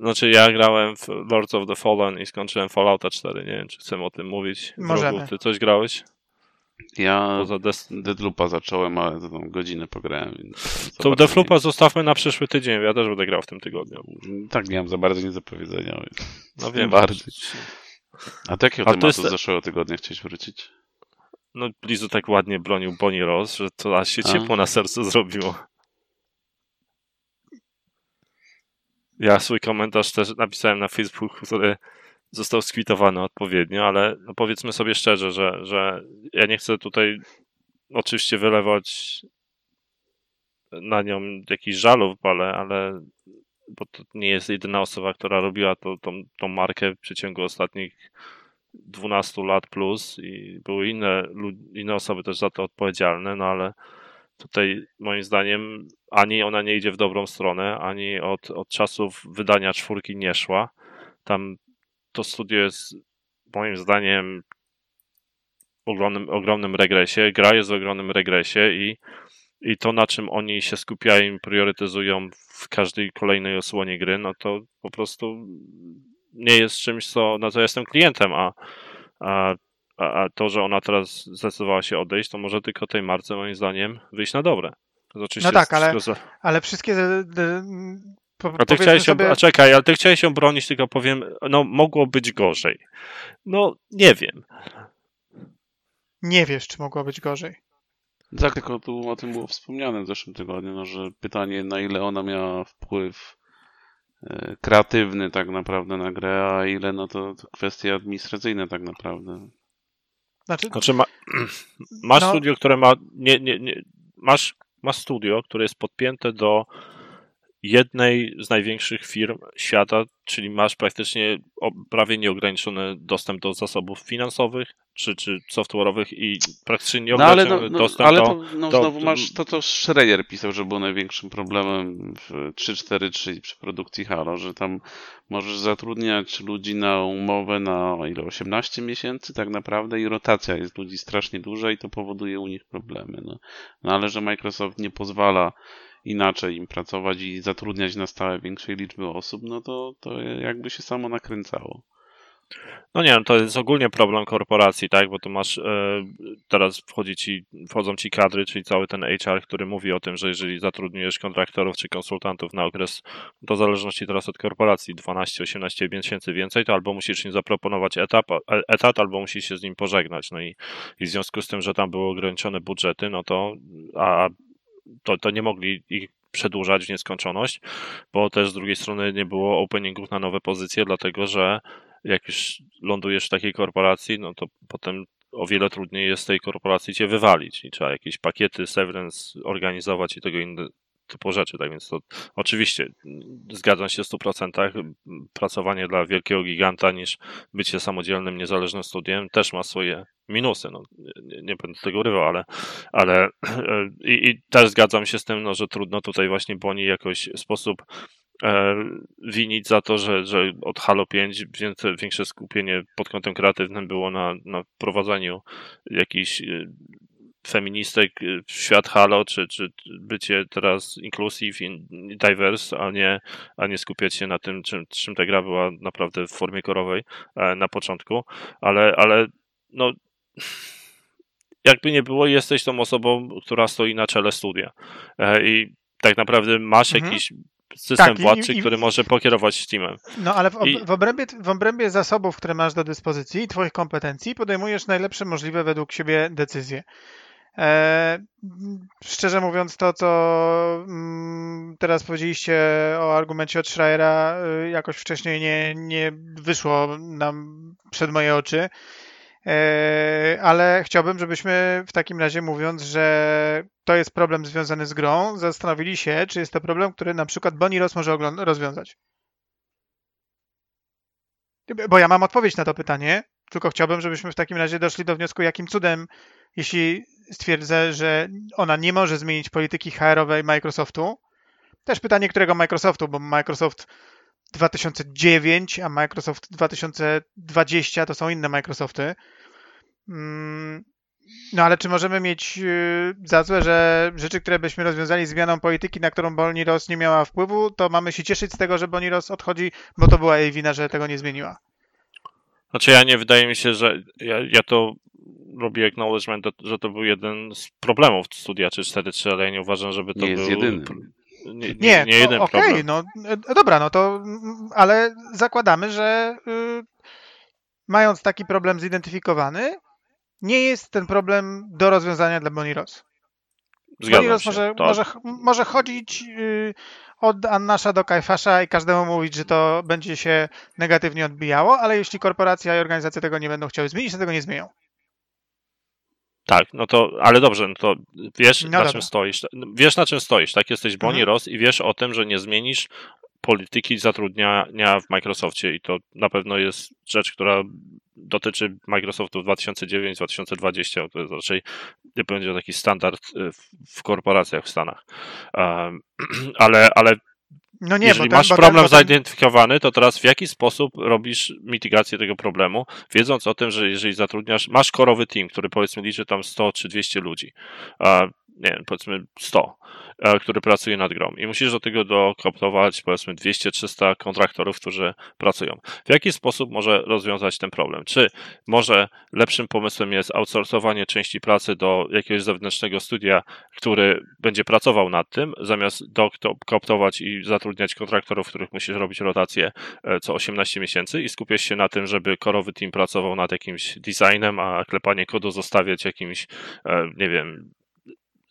Znaczy ja grałem w Lords of the Fallen i skończyłem Fallouta 4, nie wiem czy chcemy o tym mówić. Możemy. Drogu, ty coś grałeś? Ja Poza Des... Deadloopa zacząłem, ale to tam godzinę pograłem. Więc To bardzo Defloopa zostawmy na przyszły tydzień, ja też będę grał w tym tygodniu. nie- Tak, nie mam za bardzo nic do powiedzenia. No wiem. Bardziej. A do jakiego to tematu z zeszłego tygodnia chciałeś wrócić? No Blizu tak ładnie bronił Bonnie Ross, że to aż się A. ciepło na sercu zrobiło. Ja swój komentarz też napisałem na Facebooku, który został skwitowany odpowiednio, ale no powiedzmy sobie szczerze, że, że ja nie chcę tutaj oczywiście wylewać na nią jakichś żalów, ale, ale bo to nie jest jedyna osoba, która robiła to, tą, tą markę w przeciągu ostatnich 12 lat plus i były inne, inne osoby też za to odpowiedzialne, no ale tutaj moim zdaniem ani ona nie idzie w dobrą stronę, ani od, od czasów wydania czwórki nie szła. Tam to studio jest moim zdaniem w ogromnym, ogromnym regresie, gra jest w ogromnym regresie i, i to na czym oni się skupiają i priorytetyzują w każdej kolejnej osłonie gry, no to po prostu nie jest czymś, co, na co jestem klientem, a, a, a to, że ona teraz zdecydowała się odejść, to może tylko tej marce moim zdaniem wyjść na dobre. Oczywiście No tak, ale- za- Ale wszystkie. Po, a ty chciałeś sobie, a czekaj, ale ty chciałeś ją bronić, tylko powiem, no mogło być gorzej. No nie wiem. Nie wiesz, czy mogło być gorzej. Tak, tylko tu o tym było wspomniane w zeszłym tygodniu, no, że pytanie, na ile ona miała wpływ e, kreatywny tak naprawdę na grę, a ile no to, to kwestie administracyjne tak naprawdę. Znaczy, Znaczy ma, *clears throat* masz No. studio, które ma, nie, nie, nie, masz, masz studio, które jest podpięte do jednej z największych firm świata, czyli masz praktycznie prawie nieograniczony dostęp do zasobów finansowych czy, czy software'owych i praktycznie No ale, nieograniczony no, no, dostęp ale do... to, no, do- znowu do- masz to, co Schreier pisał, że było największym problemem w 3.4.3 przy produkcji Halo, że tam możesz zatrudniać ludzi na umowę na o ile 18 miesięcy tak naprawdę i rotacja jest ludzi strasznie duża i to powoduje u nich problemy. No, no ale że Microsoft nie pozwala inaczej im pracować i zatrudniać na stałe większej liczby osób, no to, to jakby się samo nakręcało. No nie wiem, to jest ogólnie problem korporacji, tak, bo tu masz, e, teraz wchodzi ci, wchodzą ci kadry, czyli cały ten HR, który mówi o tym, że jeżeli zatrudniujesz kontraktorów czy konsultantów na okres, to w zależności teraz od korporacji, 12-18 miesięcy więcej, to albo musisz im zaproponować etap, etat, albo musisz się z nim pożegnać. No i, i w związku z tym, że tam były ograniczone budżety, no to, a to, to nie mogli ich przedłużać w nieskończoność, bo też z drugiej strony nie było openingów na nowe pozycje, dlatego że jak już lądujesz w takiej korporacji, no to potem o wiele trudniej jest tej korporacji cię wywalić i trzeba jakieś pakiety severance organizować i tego inne typu rzeczy, tak więc to oczywiście zgadzam się w 100%. Pracowanie dla wielkiego giganta niż bycie samodzielnym, niezależnym studiem też ma swoje minusy. No, nie, nie będę tego urywał, ale, ale *clears throat* i, i też zgadzam się z tym, no, że trudno tutaj właśnie Boni jakoś w sposób e, winić za to, że, że od Halo 5 więcej, większe skupienie pod kątem kreatywnym było na, na wprowadzaniu jakichś e, feministek w świat Halo, czy, czy bycie teraz inclusive i diverse, a nie, a nie skupiać się na tym, czym, czym ta gra była naprawdę w formie korowej e, na początku, ale, ale no jakby nie było, jesteś tą osobą, która stoi na czele studia. E, I tak naprawdę masz Mhm. jakiś system Tak, i- władczy, i- który może pokierować Steamem. No ale w, ob, I- w, obrębie, w obrębie zasobów, które masz do dyspozycji i twoich kompetencji podejmujesz najlepsze możliwe według siebie decyzje. E, szczerze mówiąc, to co mm, teraz powiedzieliście o argumencie od Schreiera, y, jakoś wcześniej nie, nie wyszło nam przed moje oczy. E, ale chciałbym, żebyśmy w takim razie mówiąc, że to jest problem związany z grą, zastanowili się, czy jest to problem, który na przykład Bonnie Ross może rozwiązać. Bo ja mam odpowiedź na to pytanie, tylko chciałbym, żebyśmy w takim razie doszli do wniosku, jakim cudem, jeśli stwierdzę, że ona nie może zmienić polityki HR-owej Microsoftu. Też pytanie, którego Microsoftu, bo Microsoft 2009, a Microsoft 2020 to są inne Microsofty. Mm, No ale czy możemy mieć yy, za złe, że rzeczy, które byśmy rozwiązali zmianą polityki, na którą Bonnie Ross nie miała wpływu, to mamy się cieszyć z tego, że Bonnie Ross odchodzi, bo to była jej wina, że tego nie zmieniła. Znaczy ja nie wydaje mi się, że ja, ja to robię acknowledgement, że to był jeden z problemów studia 343, ale ja nie uważam, żeby to Nie jest był... jedyny. Nie, nie, Nie, nie jeden to okej, problem. no e, dobra, no to ale zakładamy, że y, mając taki problem zidentyfikowany, nie jest ten problem do rozwiązania dla Bonnie Ross. Bonnie Zgadzam Ross się. może, To- może, może chodzić y, od Annasza do Kajfasza i każdemu mówić, że to będzie się negatywnie odbijało, ale jeśli korporacja i organizacje tego nie będą chciały zmienić, to tego nie zmienią. Tak, no to, ale dobrze, no to wiesz No na dobra. czym stoisz. Wiesz na czym stoisz, tak? Jesteś Bonnie Mhm. Ross i wiesz o tym, że nie zmienisz polityki zatrudniania w Microsoftie i to na pewno jest rzecz, która dotyczy Microsoftu 2009-2020, to jest raczej nie będzie taki standard y, w, korporacjach w Stanach. *clears throat* Ale, ale No nie, jeżeli masz problem bo ten, zidentyfikowany, to teraz w jaki sposób robisz mitygację tego problemu, wiedząc o tym, że jeżeli zatrudniasz, masz korowy team, który powiedzmy liczy tam 100 czy 200 ludzi, nie wiem, powiedzmy 100, e, który pracuje nad grą i musisz do tego dokoptować powiedzmy 200-300 kontraktorów, którzy pracują. W jaki sposób może rozwiązać ten problem? Czy może lepszym pomysłem jest outsourcowanie części pracy do jakiegoś zewnętrznego studia, który będzie pracował nad tym, zamiast dokoptować i zatrudniać kontraktorów, których musisz robić rotację e, co 18 miesięcy i skupiać się na tym, żeby korowy team pracował nad jakimś designem, a klepanie kodu zostawiać jakimś, e, nie wiem,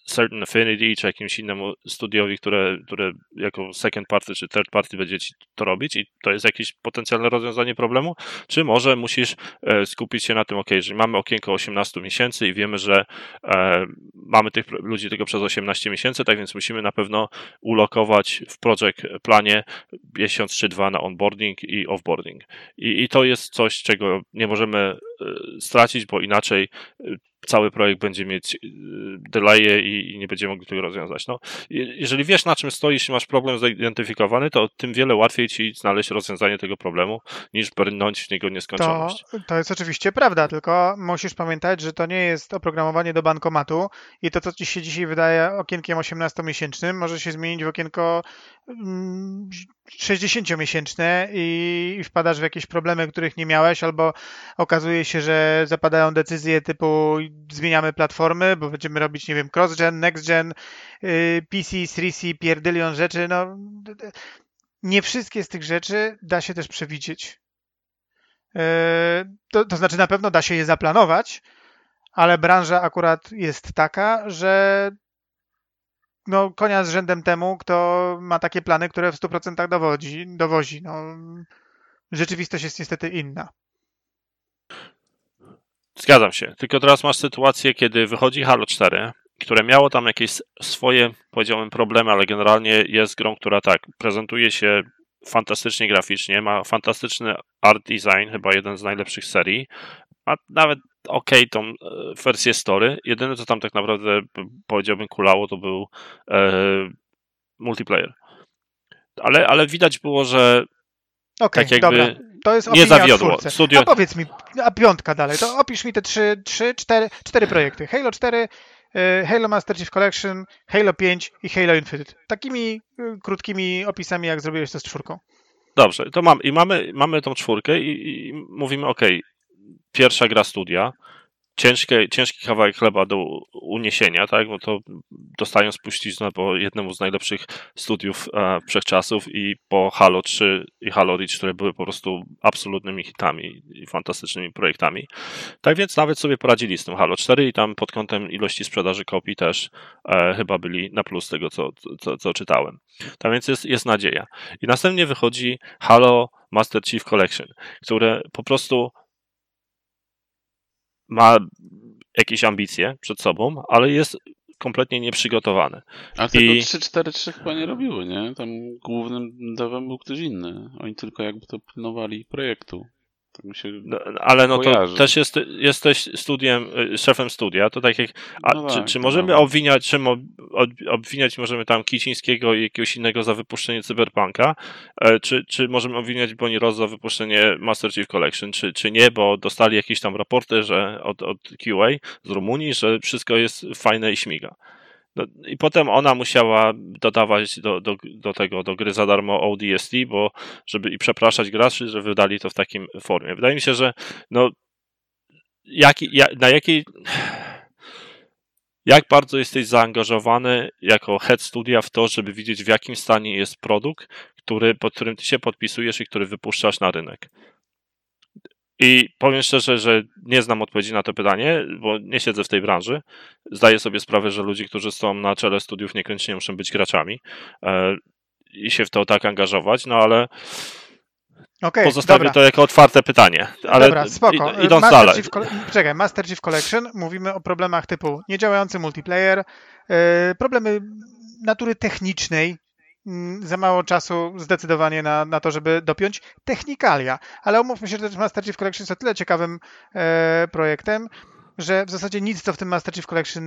Certain Affinity czy jakimś innemu studiowi, które, które jako second party czy third party będzie ci to robić i to jest jakieś potencjalne rozwiązanie problemu, czy może musisz e, skupić się na tym, ok, jeżeli mamy okienko 18 miesięcy i wiemy, że e, mamy tych ludzi tylko przez 18 miesięcy, tak więc musimy na pewno ulokować w project planie miesiąc czy dwa na onboarding i offboarding. I, i to jest coś, czego nie możemy e, stracić, bo inaczej cały projekt będzie mieć y, delaye i, i nie będziemy mogli tego rozwiązać. No, je- jeżeli wiesz na czym stoisz i masz problem zidentyfikowany, to tym wiele łatwiej ci znaleźć rozwiązanie tego problemu, niż brnąć w niego to, nieskończoność. to jest oczywiście prawda, tylko musisz pamiętać, że to nie jest oprogramowanie do bankomatu i to, co ci się dzisiaj wydaje okienkiem 18-miesięcznym, może się zmienić w okienko mm, 60-miesięczne i, wpadasz w jakieś problemy, których nie miałeś, albo okazuje się, że zapadają decyzje typu zmieniamy platformy, bo będziemy robić, nie wiem, cross-gen, next-gen, y, PC, 3C, pierdylion rzeczy. No, nie wszystkie z tych rzeczy da się też przewidzieć. E, To, to znaczy, na pewno da się je zaplanować, ale branża akurat jest taka, że no, konia z rzędem temu, kto ma takie plany, które w 100% dowodzi, dowozi. No, rzeczywistość jest niestety inna. Zgadzam się. Tylko teraz masz sytuację, kiedy wychodzi Halo 4, które miało tam jakieś swoje, powiedziałbym, problemy, ale generalnie jest grą, która tak, prezentuje się fantastycznie graficznie, ma fantastyczny art design, chyba jeden z najlepszych serii, a nawet okej tą e, wersję story. Jedyne, co tam tak naprawdę powiedziałbym kulało, to był e, multiplayer. Ale, ale widać było, że Okej, tak jakby dobra. To jest nie zawiodło. Studio, A powiedz mi, a piątka dalej, to opisz mi te trzy, trzy cztery, cztery projekty. Halo 4, y, Halo Master Chief Collection, Halo 5 i Halo Infinite. Takimi y, krótkimi opisami, jak zrobiłeś to z czwórką. Dobrze, to mam, i mamy, mamy tą czwórkę i, i mówimy, ok, pierwsza gra studia, ciężkie, ciężki kawałek chleba do uniesienia, tak? Bo to dostają spuściznę po jednemu z najlepszych studiów e, wszechczasów i po Halo 3 i Halo Reach, które były po prostu absolutnymi hitami i fantastycznymi projektami. Tak więc nawet sobie poradzili z tym Halo 4 i tam pod kątem ilości sprzedaży kopii też e, chyba byli na plus tego, co, co, co czytałem. Tak więc jest, jest nadzieja. I następnie wychodzi Halo Master Chief Collection, które po prostu ma jakieś ambicje przed sobą, ale jest kompletnie nieprzygotowany. A tego I... 3-4-3 chyba nie robiły, nie? Tam głównym devem był ktoś inny. Oni tylko jakby to pilnowali projektu. Tak się no, ale no kojarzy. to też jest, jesteś studiem, y, szefem studia, to tak jak, a, no czy, tak, czy możemy obwiniać, czym obwiniać możemy tam Kicińskiego i jakiegoś innego za wypuszczenie Cyberpunka, e, czy, czy możemy obwiniać Bonnie Ross za wypuszczenie Master Chief Collection, czy, czy nie, bo dostali jakieś tam raporty, że od, od QA z Rumunii, że wszystko jest fajne i śmiga. No, I potem ona musiała dodawać do, do, do tego, do gry za darmo ODST, bo żeby i przepraszać graczy, że wydali to w takim formie. Wydaje mi się, że no, jak, na jakiej jak bardzo jesteś zaangażowany jako head studia w to, żeby widzieć w jakim stanie jest produkt, który, pod którym ty się podpisujesz i który wypuszczasz na rynek. I powiem szczerze, że nie znam odpowiedzi na to pytanie, bo nie siedzę w tej branży. Zdaję sobie sprawę, że ludzie, którzy są na czele studiów, niekoniecznie muszą być graczami e, i się w to tak angażować, no ale okay, pozostawię dobra. to jako otwarte pytanie. Ale dobra, spoko. idąc Master dalej. Chief, czekaj, Master Chief Collection, mówimy o problemach typu niedziałający multiplayer, e, problemy natury technicznej, za mało czasu zdecydowanie na, na to, żeby dopiąć technikalia. Ale umówmy się, że Master Chief Collection jest o tyle ciekawym e, projektem, że w zasadzie nic, co w tym Master Chief Collection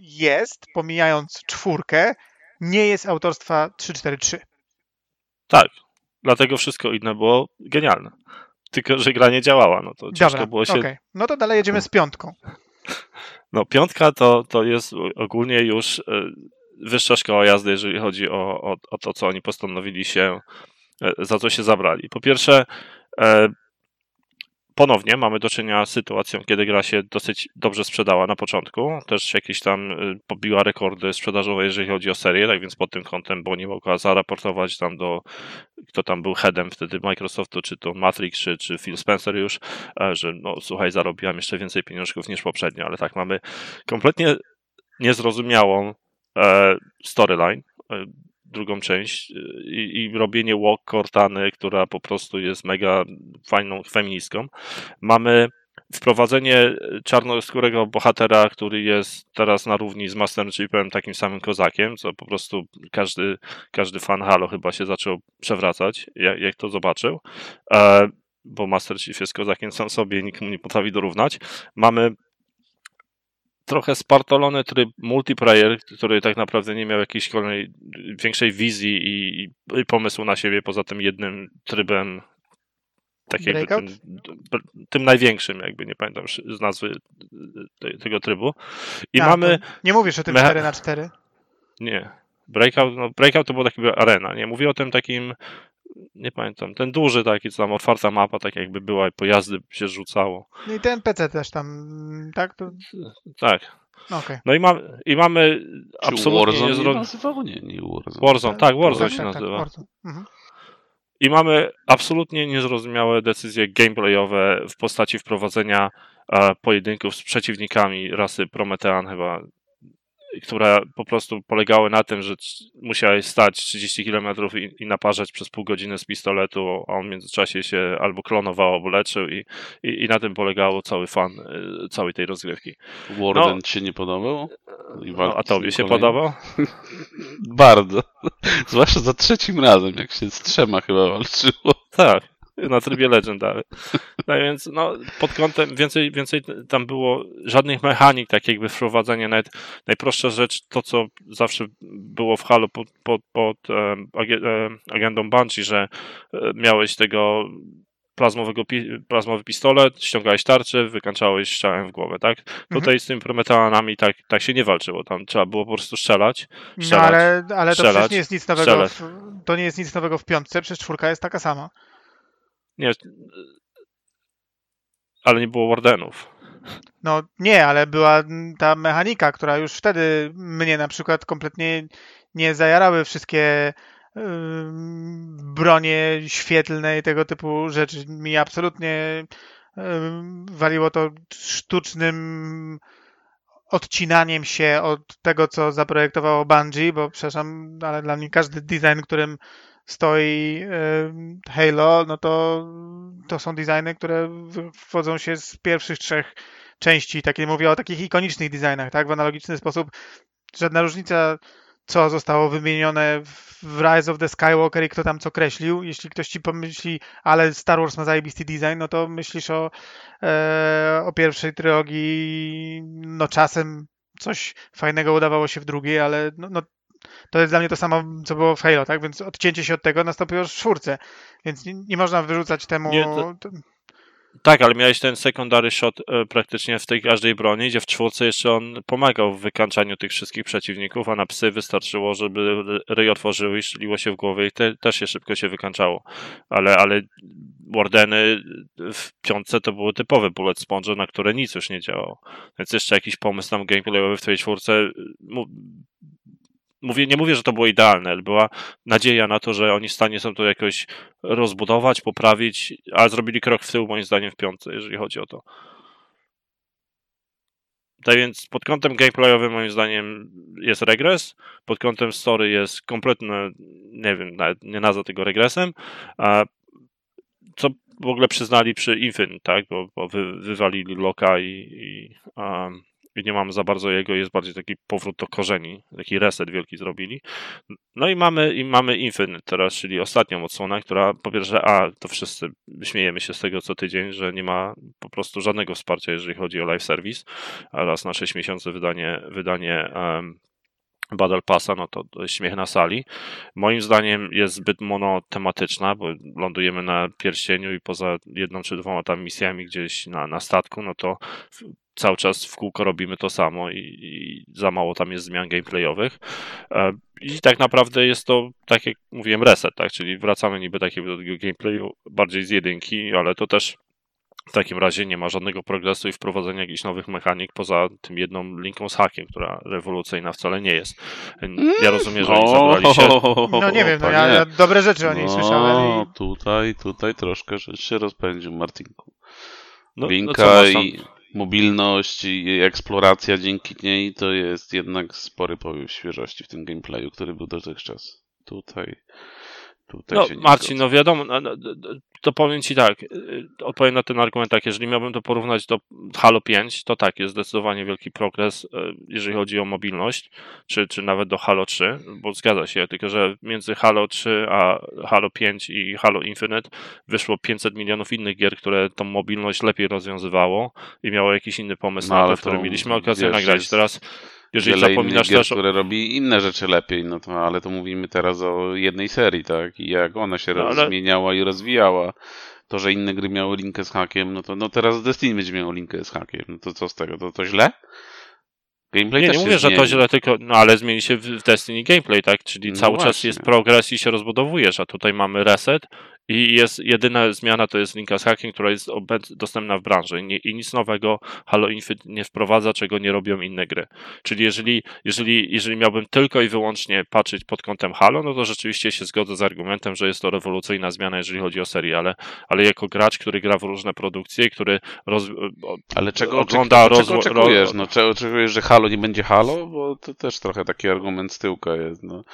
jest, pomijając czwórkę, nie jest autorstwa 343. Tak, dlatego wszystko inne było genialne. Tylko, że gra nie działała, no to ciężko Dobra, było się... Okay. No to dalej jedziemy z piątką. No piątka to, to jest ogólnie już e, wyższa szkoła jazdy, jeżeli chodzi o, o, o to, co oni postanowili się, e, za co się zabrali. Po pierwsze, e, ponownie mamy do czynienia z sytuacją, kiedy gra się dosyć dobrze sprzedała na początku. Też jakieś tam e, pobiła rekordy sprzedażowe, jeżeli chodzi o serię, tak więc pod tym kątem, bo nie mogła zaraportować tam do, kto tam był headem wtedy Microsoftu, czy to Matrix, czy, czy Phil Spencer już, że no słuchaj, zarobiłam jeszcze więcej pieniążków niż poprzednio, ale tak mamy kompletnie niezrozumiałą storyline, e, drugą część e, i, i, robienie walk Cortany, która po prostu jest mega fajną feministką. Mamy wprowadzenie czarnoskórego bohatera, który jest teraz na równi z Master Chiefem, takim samym kozakiem, co po prostu każdy, każdy fan Halo chyba się zaczął przewracać, jak, jak to zobaczył, bo Master Chief jest kozakiem sam sobie, nikt mu nie potrafi dorównać. Mamy trochę spartolony tryb multiplayer, który tak naprawdę nie miał jakiejś kolejnej, większej wizji i, i, pomysłu na siebie poza tym jednym trybem tak jakby tym, tym, największym, jakby nie pamiętam z nazwy te, tego trybu. I A, mamy. Nie mówisz o tym 4 na 4 Nie. Breakout, no breakout to była taka arena. Nie mówię o tym takim nie pamiętam, ten duży taki, co tam otwarta mapa, tak jakby była i pojazdy się rzucało. No i ten PC też tam, tak? To... Tak. Okay. No i, ma, i mamy Czy absolutnie Warzone niezro... nie nazywał? Nie, nie Warzone. Warzone, tak, Warzone tak, się tak, tak nazywa. Tak, mhm. I mamy absolutnie niezrozumiałe decyzje gameplayowe w postaci wprowadzenia e, pojedynków z przeciwnikami rasy Prometean chyba które po prostu polegały na tym, że musiałeś stać 30 km i, i naparzać przez pół godziny z pistoletu, a on w międzyczasie się albo klonował, albo leczył i, i, i na tym polegało cały fan y, całej tej rozgrywki. Warden no, ci się nie podobał? No, a tobie się podobał? *laughs* Bardzo. Zwłaszcza za trzecim razem, jak się z trzema chyba walczyło. Tak na trybie Legendary. No więc no, pod kątem więcej, więcej tam było żadnych mechanik, tak jakby wprowadzenie, nawet najprostsza rzecz, to co zawsze było w Halo pod, pod, pod e, agendą Bungie, że e, miałeś tego plazmowego, plazmowy pistolet, ściągałeś tarczę, wykańczałeś strzałem w głowę, tak? Mhm. Tutaj z tymi prometeanami tak, tak się nie walczyło, tam trzeba było po prostu strzelać, strzelać No ale, ale to strzelać, nie jest nic nowego, w, to nie jest nic nowego w piątce, przecież czwórka jest taka sama. Nie, ale nie było wardenów. No nie, ale była ta mechanika, która już wtedy mnie na przykład kompletnie nie zajarały wszystkie yy, bronie świetlne i tego typu rzeczy. Mi absolutnie yy, waliło to sztucznym odcinaniem się od tego, co zaprojektowało Bungie, bo przepraszam, ale dla mnie każdy design, którym stoi Halo, no to, to są designy, które wywodzą się z pierwszych trzech części. Takie mówię o takich ikonicznych designach, tak? W analogiczny sposób żadna różnica, co zostało wymienione w Rise of the Skywalker i kto tam co kreślił. Jeśli ktoś ci pomyśli, ale Star Wars ma zajebisty design, no to myślisz o, e, o pierwszej trylogii, no czasem coś fajnego udawało się w drugiej, ale no, no, to jest dla mnie to samo, co było w Halo, tak? Więc odcięcie się od tego nastąpiło już w czwórce. Więc nie, nie można wyrzucać temu... Nie, to... Tak, ale miałeś ten secondary shot e, praktycznie w tej każdej broni, gdzie w czwórce jeszcze on pomagał w wykańczaniu tych wszystkich przeciwników, a na psy wystarczyło, żeby ryj otworzyły i strzeliło się w głowę i te, też się szybko się wykańczało. Ale, ale Wardeny w piątce to były typowe bullet sponge, na które nic już nie działało. Więc jeszcze jakiś pomysł tam gameplayowy w tej czwórce mówię, nie mówię, że to było idealne, ale była nadzieja na to, że oni w stanie są to jakoś rozbudować, poprawić, ale zrobili krok w tył moim zdaniem w piątce, jeżeli chodzi o to. Tak więc pod kątem gameplayowym moim zdaniem jest regres, pod kątem story jest kompletny, nie wiem, nie nazwę tego regresem, a co w ogóle przyznali przy Infinite, tak, bo, bo wy, wywalili Loka i, i um, i nie mamy za bardzo jego, jest bardziej taki powrót do korzeni, taki reset wielki zrobili. No i mamy, i mamy Infinite teraz, czyli ostatnią odsłonę, która po pierwsze, a to wszyscy śmiejemy się z tego co tydzień, że nie ma po prostu żadnego wsparcia, jeżeli chodzi o live service, a raz na 6 miesięcy wydanie, wydanie um, Battle Passa, no to śmiech na sali. Moim zdaniem jest zbyt monotematyczna, bo lądujemy na pierścieniu i poza jedną czy dwoma tam misjami gdzieś na, na statku, no to cały czas w kółko robimy to samo i, i, za mało tam jest zmian gameplayowych. E, I tak naprawdę jest to, tak jak mówiłem, reset, tak? Czyli wracamy niby takiego do tego gameplayu bardziej z jedynki, ale to też w takim razie nie ma żadnego progresu i wprowadzenia jakichś nowych mechanik poza tym jedną linką z hakiem, która rewolucyjna wcale nie jest. Ja rozumiem, że oni zabrali się... No nie wiem, no ja, ja dobre rzeczy o niej no, słyszałem. I... tutaj, tutaj troszkę się rozpędził, Martinku. No, Linka no i mobilność i eksploracja dzięki niej to jest jednak spory powiew świeżości w tym gameplayu, który był dotychczas. Tutaj Tutaj no, Marcin, no wiadomo, no, no, to powiem Ci tak, y, odpowiem na ten argument tak, jeżeli miałbym to porównać do Halo 5, to tak, jest zdecydowanie wielki progres, y, jeżeli chodzi o mobilność, czy, czy nawet do Halo 3, bo zgadza się, tylko że między Halo 3 a Halo 5 i Halo Infinite wyszło 500 milionów innych gier, które tą mobilność lepiej rozwiązywało i miało jakiś inny pomysł no, na to, który mieliśmy okazję nagrać. Jest... Teraz jeżeli wiele zapominasz gier, też... które robi inne rzeczy lepiej, no to, ale to mówimy teraz o jednej serii, tak? I jak ona się no, ale... zmieniała i rozwijała. To, że inne gry miały linkę z hakiem, no to no teraz Destiny będzie miało linkę z hakiem. No to co z tego? To, to źle? Gameplay nie, nie mówię, że to źle, tylko, no ale zmieni się w Destiny gameplay, tak? Czyli no cały właśnie. czas jest progres i się rozbudowujesz, a tutaj mamy reset i jest jedyna zmiana to jest linka z hacking, która jest dostępna w branży nie, i nic nowego Halo Infinite nie wprowadza, czego nie robią inne gry. Czyli jeżeli, jeżeli, jeżeli miałbym tylko i wyłącznie patrzeć pod kątem Halo, no to rzeczywiście się zgodzę z argumentem, że jest to rewolucyjna zmiana, jeżeli chodzi o serię, ale, ale jako gracz, który gra w różne produkcje, który roz, ale czego ogląda rozwój. Czego oczekujesz? No, czego oczekujesz, że Halo nie będzie Halo? Bo to też trochę taki argument z tyłka jest. No.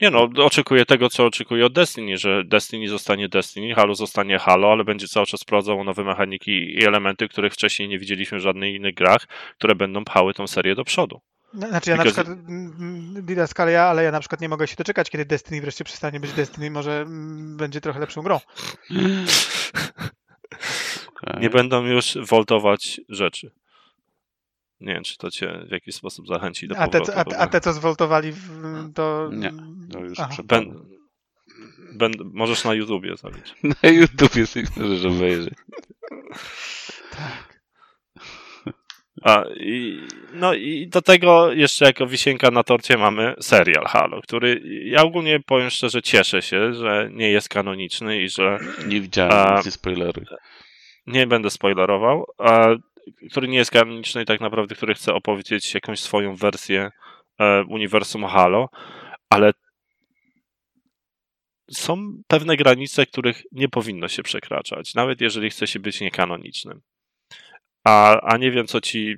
Nie no, oczekuję tego, co oczekuję od Destiny, że Destiny zostanie Destiny, Halo zostanie Halo, ale będzie cały czas wprowadzało nowe mechaniki i elementy, których wcześniej nie widzieliśmy w żadnych innych grach, które będą pchały tą serię do przodu. No, znaczy ja Because... na przykład Didaskalia, ale ja na przykład nie mogę się doczekać, kiedy Destiny wreszcie przestanie być Destiny, może będzie trochę lepszą grą. *laughs* Nie będą już woltować rzeczy. Nie wiem, czy to cię w jakiś sposób zachęci do a te, a, a, te, co zwoltowali, to... Nie, to już ben, ben, Możesz na YouTubie zabić. *laughs* Na YouTubie sobie możesz obejrzeć. tak. A, i, no i do tego jeszcze jako wisienka na torcie mamy serial Halo, który ja ogólnie powiem szczerze cieszę się, że nie jest kanoniczny i że... Nie widziałem, a, nie spoileruj. Nie będę spoilerował. A, który nie jest kanoniczny i tak naprawdę, który chce opowiedzieć jakąś swoją wersję e, uniwersum Halo, ale są pewne granice, których nie powinno się przekraczać, nawet jeżeli chce się być niekanonicznym. A, a nie wiem, co ci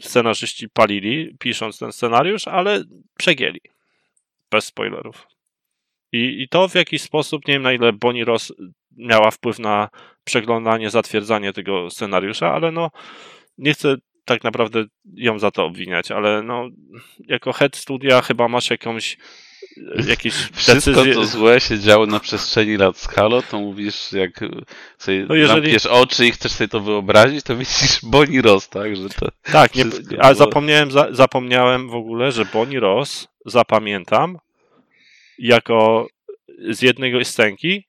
scenarzyści palili, pisząc ten scenariusz, ale przegięli. Bez spoilerów. I, I to w jakiś sposób, nie wiem na ile Bonnie Ross miała wpływ na przeglądanie, zatwierdzanie tego scenariusza, ale no nie chcę tak naprawdę ją za to obwiniać, ale no jako head studia chyba masz jakąś jakieś *laughs* Wszystko, decyzje... co złe się działo na przestrzeni lat z Halo, to mówisz, jak sobie No jeżeli- oczy i chcesz sobie to wyobrazić, to widzisz *laughs* Bonnie Ross, tak? Że to Tak, nie, ale było- zapomniałem, za, zapomniałem w ogóle, że Bonnie Ross zapamiętam jako z jednego scenki,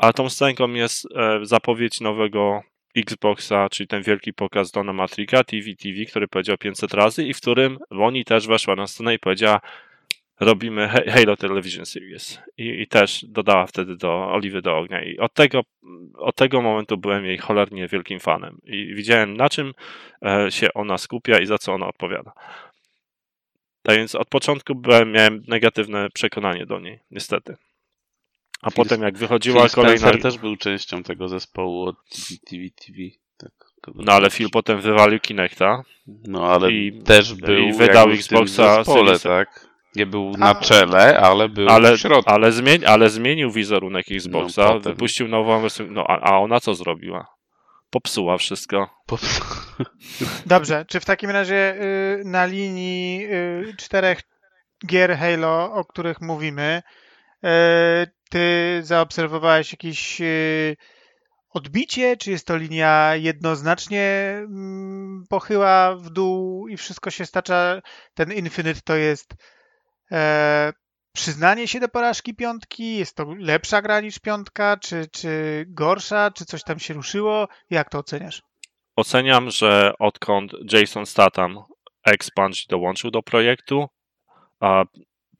a tą scenką jest e, zapowiedź nowego Xboxa, czyli ten wielki pokaz Dona Matrika, TV TV, który powiedział 500 razy i w którym Bonnie też weszła na scenę i powiedziała robimy Ha- Halo Television Series i, i też dodała wtedy do Oliwy do ognia i od tego, od tego momentu byłem jej cholernie wielkim fanem i widziałem na czym e, się ona skupia i za co ona odpowiada. Tak więc od początku byłem, miałem negatywne przekonanie do niej, niestety. A Phil- potem jak wychodziła Phil kolejna... Spencer też był częścią tego zespołu od TV, TV. Tak, No ale Phil potem wywalił Kinecta. No ale i- też był i wydał jakby w Xboxa zespole, Series. tak? Nie był A- na czele, ale był Ale, w środku. ale, zmień, ale zmienił wizerunek Xboxa, No, potem. wypuścił nową wersję. No a, a ona co zrobiła? Popsuła wszystko. Po- *laughs* Dobrze, czy w takim razie y, na linii y, czterech gier Halo, o których mówimy, y, ty zaobserwowałeś jakieś y, odbicie, czy jest to linia jednoznacznie mm, pochyła w dół i wszystko się stacza? Ten Infinite to jest e, przyznanie się do porażki piątki? Jest to lepsza gra niż piątka, czy, czy gorsza? Czy coś tam się ruszyło? Jak to oceniasz? Oceniam, że odkąd Jason Statham ex-Bungie dołączył do projektu, a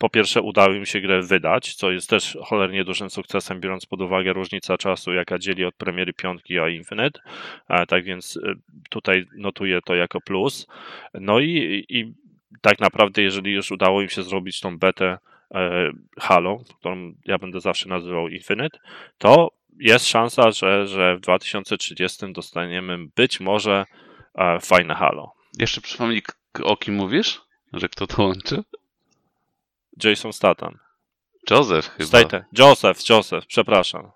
po pierwsze udało im się grę wydać, co jest też cholernie dużym sukcesem, biorąc pod uwagę różnicę czasu, jaka dzieli od premiery piątki a Infinite. E, Tak więc e, tutaj notuję to jako plus. No i, i tak naprawdę, jeżeli już udało im się zrobić tą betę e, Halo, którą ja będę zawsze nazywał Infinite, to jest szansa, że, że w 2030 dostaniemy być może e, fajne Halo. Jeszcze przypomnij, o kim mówisz? Że kto to łączy? Jason Statham. Joseph chyba. Staten. Joseph, Joseph, przepraszam.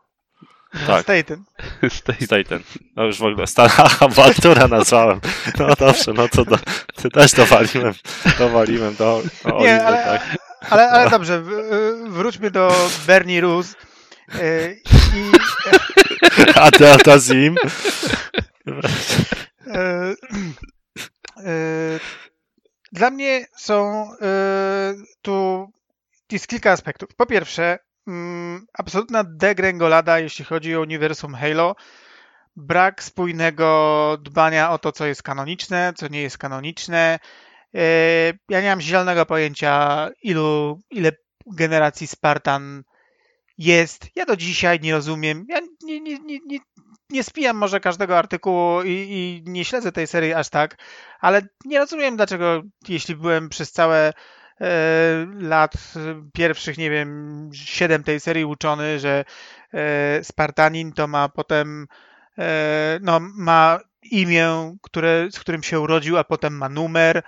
Tak. Staten. *laughs* Staten. Staten. No już w ogóle stara *laughs* awantura nazwałem. No dobrze, no to do, ty też dowaliłem, dowaliłem do, do Nie, Oliwy, ale, tak. ale, ale dobrze, w- wróćmy do Bernie Rus. Y, I, A Delta Zim. *laughs* y, y, Dla mnie są y, tu jest kilka aspektów. Po pierwsze, mm, absolutna degrengolada, jeśli chodzi o uniwersum Halo. Brak spójnego dbania o to, co jest kanoniczne, co nie jest kanoniczne. Y, Ja nie mam zielonego pojęcia, ilu, ile generacji Spartan jest. Ja do dzisiaj nie rozumiem. Ja nie, nie, nie, nie, spijam może każdego artykułu i, i nie śledzę tej serii aż tak, ale nie rozumiem dlaczego, jeśli byłem przez całe e, lat pierwszych, nie wiem, siedem tej serii uczony, że e, Spartanin to ma potem e, no, ma imię, które, z którym się urodził, a potem ma numer.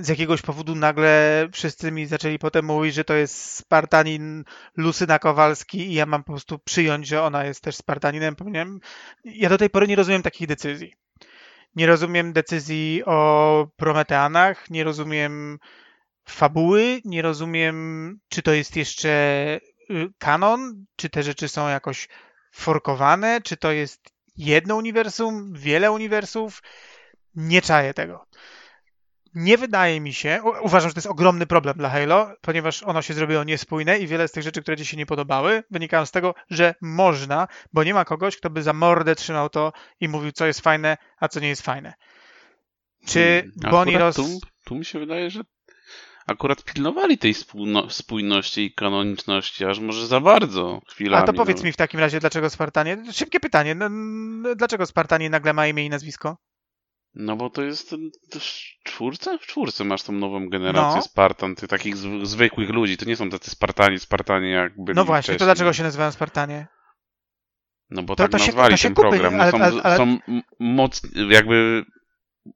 Z jakiegoś powodu nagle wszyscy mi zaczęli potem mówić, że to jest Spartanin Lucyna Kowalski i ja mam po prostu przyjąć, że ona jest też Spartaninem. Ja do tej pory nie rozumiem takich decyzji. Nie rozumiem decyzji o Prometeanach, nie rozumiem fabuły, nie rozumiem, czy to jest jeszcze y, kanon, czy te rzeczy są jakoś forkowane, czy to jest jedno uniwersum, wiele uniwersów. Nie czaję tego. Nie wydaje mi się, uważam, że to jest ogromny problem dla Halo, ponieważ ono się zrobiło niespójne i wiele z tych rzeczy, które ci się nie podobały, wynikają z tego, że można, bo nie ma kogoś, kto by za mordę trzymał to i mówił, co jest fajne, a co nie jest fajne. Czy Hmm, Bonnie Ross... Tu, tu mi się wydaje, że akurat pilnowali tej spójno, spójności i kanoniczności, aż może za bardzo chwilami. A to powiedz no. mi w takim razie, dlaczego Spartanie? Szybkie pytanie. No, n- dlaczego Spartanie nagle ma imię i nazwisko? No bo to jest to w czwórce? W czwórce masz tą nową generację No. Spartan, tych takich zw- zwykłych ludzi. To nie są tacy Spartani, Spartanie jak byli No właśnie, to wcześniej. dlaczego się nazywają Spartanie? No bo To- tak to się- nazwali to się ten kupi, program. No ale- są ale- ale- są moc, jakby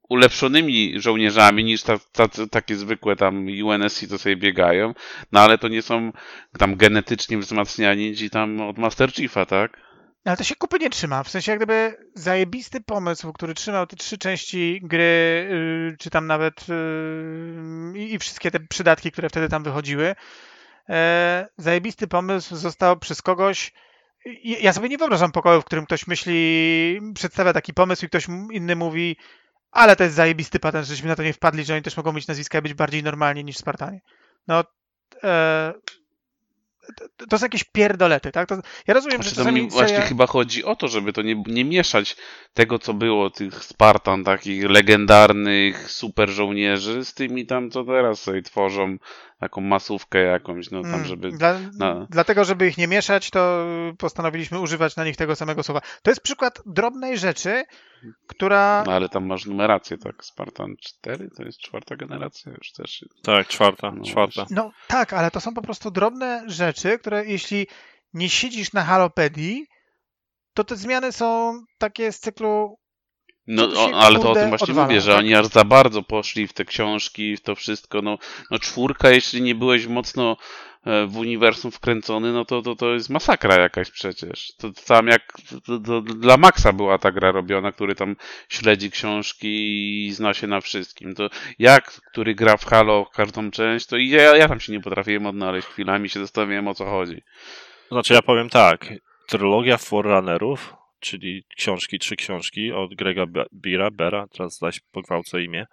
ulepszonymi żołnierzami niż ta, tacy, takie zwykłe tam UNSC, co sobie biegają, no ale to nie są tam genetycznie wzmacniani ci tam od Master Chiefa, tak? Ale to się kupy nie trzyma. W sensie jak gdyby zajebisty pomysł, który trzymał te trzy części gry, yy, czy tam nawet yy, i wszystkie te przydatki, które wtedy tam wychodziły. E, zajebisty pomysł został przez kogoś. Ja sobie nie wyobrażam pokoju, w którym ktoś myśli, przedstawia taki pomysł i ktoś inny mówi, ale to jest zajebisty patent, żeśmy na to nie wpadli, że oni też mogą mieć nazwiska i być bardziej normalni niż Spartanie. No, e, to, to są jakieś pierdolety, tak? To, ja rozumiem, Znaczy, że to czasami mi właśnie seria... chyba chodzi o to, żeby to nie, nie mieszać tego, co było, tych Spartan, takich legendarnych super żołnierzy, z tymi tam, co teraz sobie tworzą, taką masówkę jakąś, no tam, Mm, żeby... Dla, no. Dlatego, żeby ich nie mieszać, to postanowiliśmy używać na nich tego samego słowa. To jest przykład drobnej rzeczy, która. No ale tam masz numerację, tak? Spartan 4 to jest czwarta generacja już też. Tak, czwarta, No czwarta. No tak, ale to są po prostu drobne rzeczy, które jeśli nie siedzisz na halopedii, to te zmiany są takie z cyklu. No, Co tu się, o, ale to o tym właśnie odwala, mówię, że tak? oni aż za bardzo poszli w te książki, w to wszystko. No, no czwórka, jeśli nie byłeś mocno e, w uniwersum wkręcony, no to, to, to jest masakra jakaś przecież. To, to tam jak to, to dla Maxa była ta gra robiona, który tam śledzi książki i zna się na wszystkim. To jak, który gra w Halo każdą część, to i ja, ja tam się nie potrafiłem odnaleźć. Chwilami się zastanawiałem o co chodzi. Znaczy ja powiem tak, trylogia Forerunnerów, czyli książki, trzy książki od Grega Bira, Bera, teraz zaś pogwałcę imię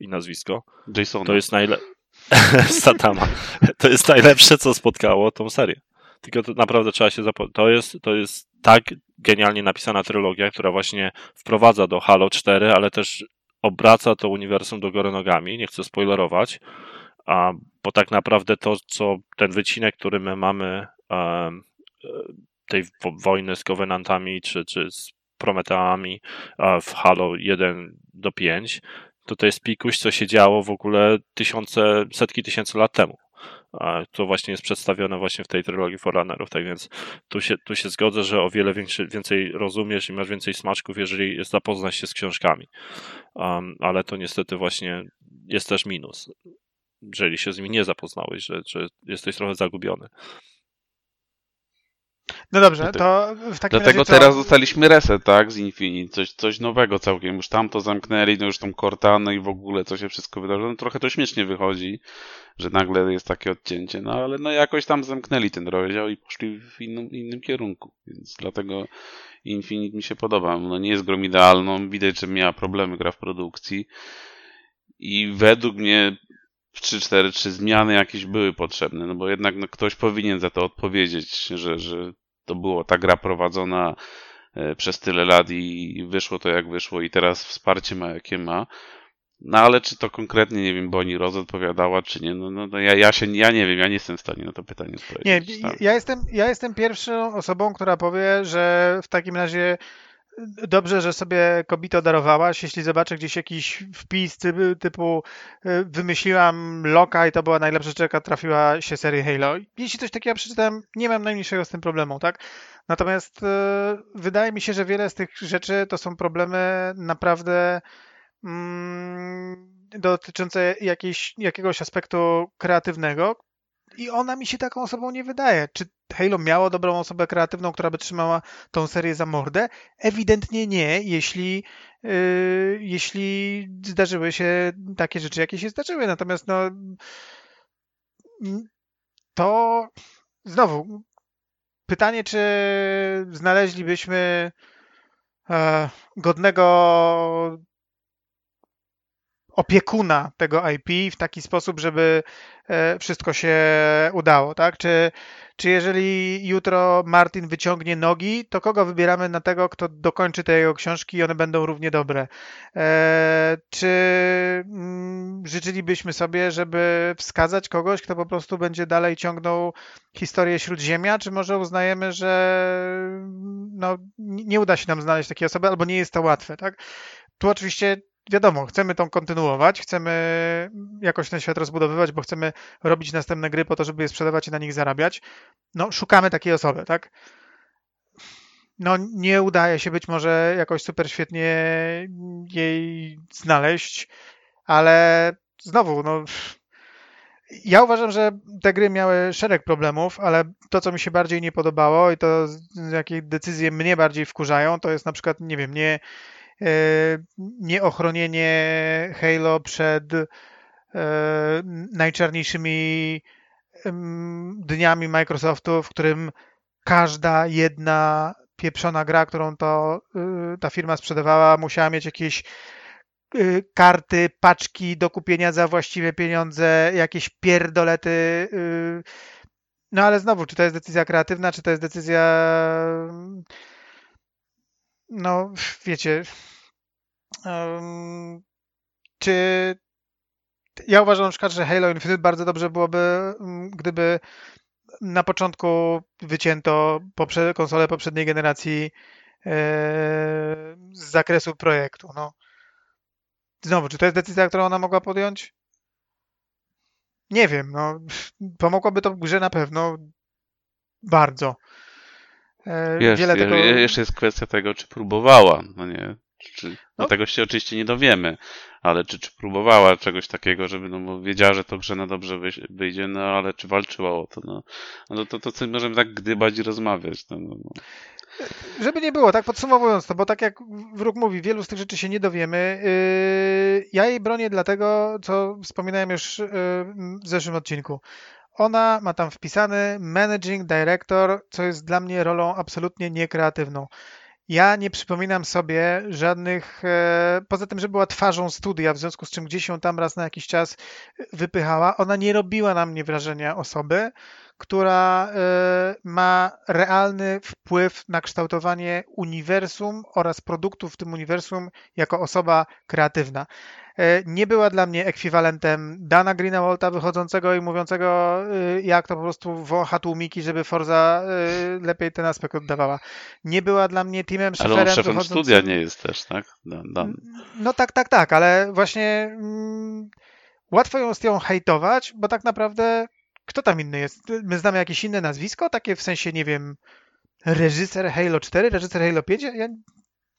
i nazwisko, Jasona. to jest najle... *laughs* Satama. To jest najlepsze, co spotkało tą serię. Tylko to naprawdę trzeba się zapo... To jest, to jest tak genialnie napisana trylogia, która właśnie wprowadza do Halo 4, ale też obraca to uniwersum do góry nogami. Nie chcę spoilerować, a, bo tak naprawdę to, co ten wycinek, który my mamy e, tej wo- wojny z Covenantami czy, czy z Prometeami w Halo 1 do 5, to to jest pikuś, co się działo w ogóle tysiące, setki tysięcy lat temu. To właśnie jest przedstawione właśnie w tej trylogii Forerunnerów, tak więc tu się, tu się zgodzę, że o wiele większy, więcej rozumiesz i masz więcej smaczków, jeżeli zapoznasz się z książkami. Um, ale to niestety właśnie jest też minus, jeżeli się z nimi nie zapoznałeś, że, że jesteś trochę zagubiony. No dobrze, Dlatego- to w takim Dlatego razie. co? teraz dostaliśmy reset, tak, z Infinite, coś, coś nowego całkiem, już tam to zamknęli, no już tą Cortanę i w ogóle co się wszystko wydarzyło, no trochę to śmiesznie wychodzi, że nagle jest takie odcięcie, no ale no jakoś tam zamknęli ten rozdział i poszli w innym, innym kierunku, więc dlatego Infinite mi się podoba, no nie jest grą idealną, widać, że miała problemy gra w produkcji. I według mnie w 3-4-3 zmiany jakieś były potrzebne, no bo jednak no, ktoś powinien za to odpowiedzieć, że, że to było ta gra prowadzona e, przez tyle lat i wyszło to jak wyszło i teraz wsparcie ma jakie ma. No ale czy to konkretnie, nie wiem, Boni Roz odpowiadała, czy nie, no, no, no ja, ja się, ja nie wiem, ja nie jestem w stanie na to pytanie Nie, odpowiedzieć. tak. ja jestem, ja jestem pierwszą osobą, która powie, że w takim razie dobrze, że sobie kobito darowałaś. Jeśli zobaczę gdzieś jakiś wpis typu, y, wymyśliłam Loka i to była najlepsza rzecz, trafiła się serii Halo. Jeśli coś takiego przeczytałem, nie mam najmniejszego z tym problemu, tak? Natomiast y, wydaje mi się, że wiele z tych rzeczy to są problemy naprawdę mm, dotyczące jakiejś, jakiegoś aspektu kreatywnego, i ona mi się taką osobą nie wydaje. Czy Halo miało dobrą osobę kreatywną, która by trzymała tą serię za mordę? Ewidentnie nie, jeśli, yy, jeśli zdarzyły się takie rzeczy, jakie się zdarzyły. Natomiast no, to znowu pytanie, czy znaleźlibyśmy e, godnego opiekuna tego IP w taki sposób, żeby e, wszystko się udało, tak? Czy, czy jeżeli jutro Martin wyciągnie nogi, to kogo wybieramy na tego, kto dokończy te jego książki i one będą równie dobre? E, czy mm, życzylibyśmy sobie, żeby wskazać kogoś, kto po prostu będzie dalej ciągnął historię Śródziemia, czy może uznajemy, że no, nie uda się nam znaleźć takiej osoby, albo nie jest to łatwe, tak? Tu oczywiście wiadomo, chcemy tą kontynuować, chcemy jakoś ten świat rozbudowywać, bo chcemy robić następne gry po to, żeby je sprzedawać i na nich zarabiać. No, szukamy takiej osoby, tak? No, nie udaje się być może jakoś super świetnie jej znaleźć, ale znowu, no. Ja uważam, że te gry miały szereg problemów, ale to, co mi się bardziej nie podobało i to, jakie decyzje mnie bardziej wkurzają, to jest na przykład, nie wiem, nie, nieochronienie Halo przed e, najczarniejszymi dniami Microsoftu, w którym każda jedna pieprzona gra, którą to y, ta firma sprzedawała, musiała mieć jakieś y, karty, paczki do kupienia za właściwe pieniądze, jakieś pierdolety. Y. No ale znowu, czy to jest decyzja kreatywna, czy to jest decyzja. No, wiecie. Um, czy. Ja uważam na przykład, że Halo Infinite bardzo dobrze byłoby, gdyby na początku wycięto poprze konsole poprzedniej generacji e, z zakresu projektu. No. Znowu, czy to jest decyzja, którą ona mogła podjąć? Nie wiem. No, pomogłoby to grze na pewno bardzo. E, Wiesz, Wiele tego... Jeszcze jest kwestia tego, czy próbowała. No nie, czy, no, no. tego się oczywiście nie dowiemy, ale czy, czy próbowała czegoś takiego, żeby no, wiedziała, że to grze na dobrze wyjdzie, no ale czy walczyła o to, no, no to, to, to możemy tak gdybać i rozmawiać. No, no, no. Żeby nie było, tak podsumowując to, bo tak jak wróg mówi, wielu z tych rzeczy się nie dowiemy. Yy, ja jej bronię dlatego, co wspominałem już yy, w zeszłym odcinku. Ona ma tam wpisany Managing Director, co jest dla mnie rolą absolutnie niekreatywną. Ja nie przypominam sobie żadnych, e, poza tym, że była twarzą studia, w związku z czym gdzieś ją tam raz na jakiś czas wypychała. Ona nie robiła na mnie wrażenia osoby, która e, ma realny wpływ na kształtowanie uniwersum oraz produktów w tym uniwersum jako osoba kreatywna. E, nie była dla mnie ekwiwalentem Dana Greenawalta wychodzącego i mówiącego, e, jak to po prostu wącha tłumiki, żeby Forza lepiej ten aspekt oddawała. Nie była dla mnie Timem Schifferem Ale on szefem wychodzącym... studia nie jest też, tak? Dan, Dan. No tak, tak, tak, ale właśnie mm, łatwo ją z nią hejtować, bo tak naprawdę kto tam inny jest? My znamy jakieś inne nazwisko, takie w sensie, nie wiem, reżyser Halo 4, reżyser Halo 5? Ja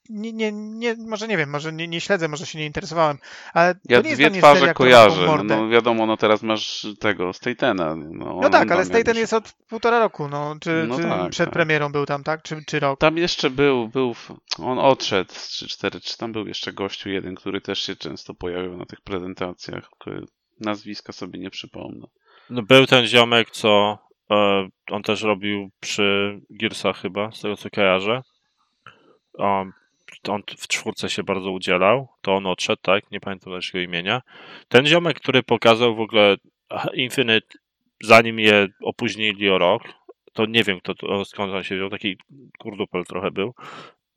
nie, nie, nie, może nie wiem, może nie, nie śledzę, może się nie interesowałem, ale to ja nie jest dwie twarze seria, kojarzę, no, wiadomo, no teraz masz tego, Statena. No, no tak, ale Staten jest od półtora roku, no, czy, no czy tak, przed tak. premierą był tam, tak, czy, czy rok? Tam jeszcze był, był, on odszedł, czy cztery, czy tam był jeszcze gościu jeden, który też się często pojawiał na tych prezentacjach, nazwiska sobie nie przypomnę. No, był ten ziomek, co e, on też robił przy Gearsach chyba, z tego co kojarzę. Um, on w czwórce się bardzo udzielał, to on odszedł, tak? Nie pamiętam też jego imienia. Ten ziomek, który pokazał w ogóle Infinite, zanim je opóźnili o rok, to nie wiem, kto, skąd on się wziął, taki kurdupel trochę był.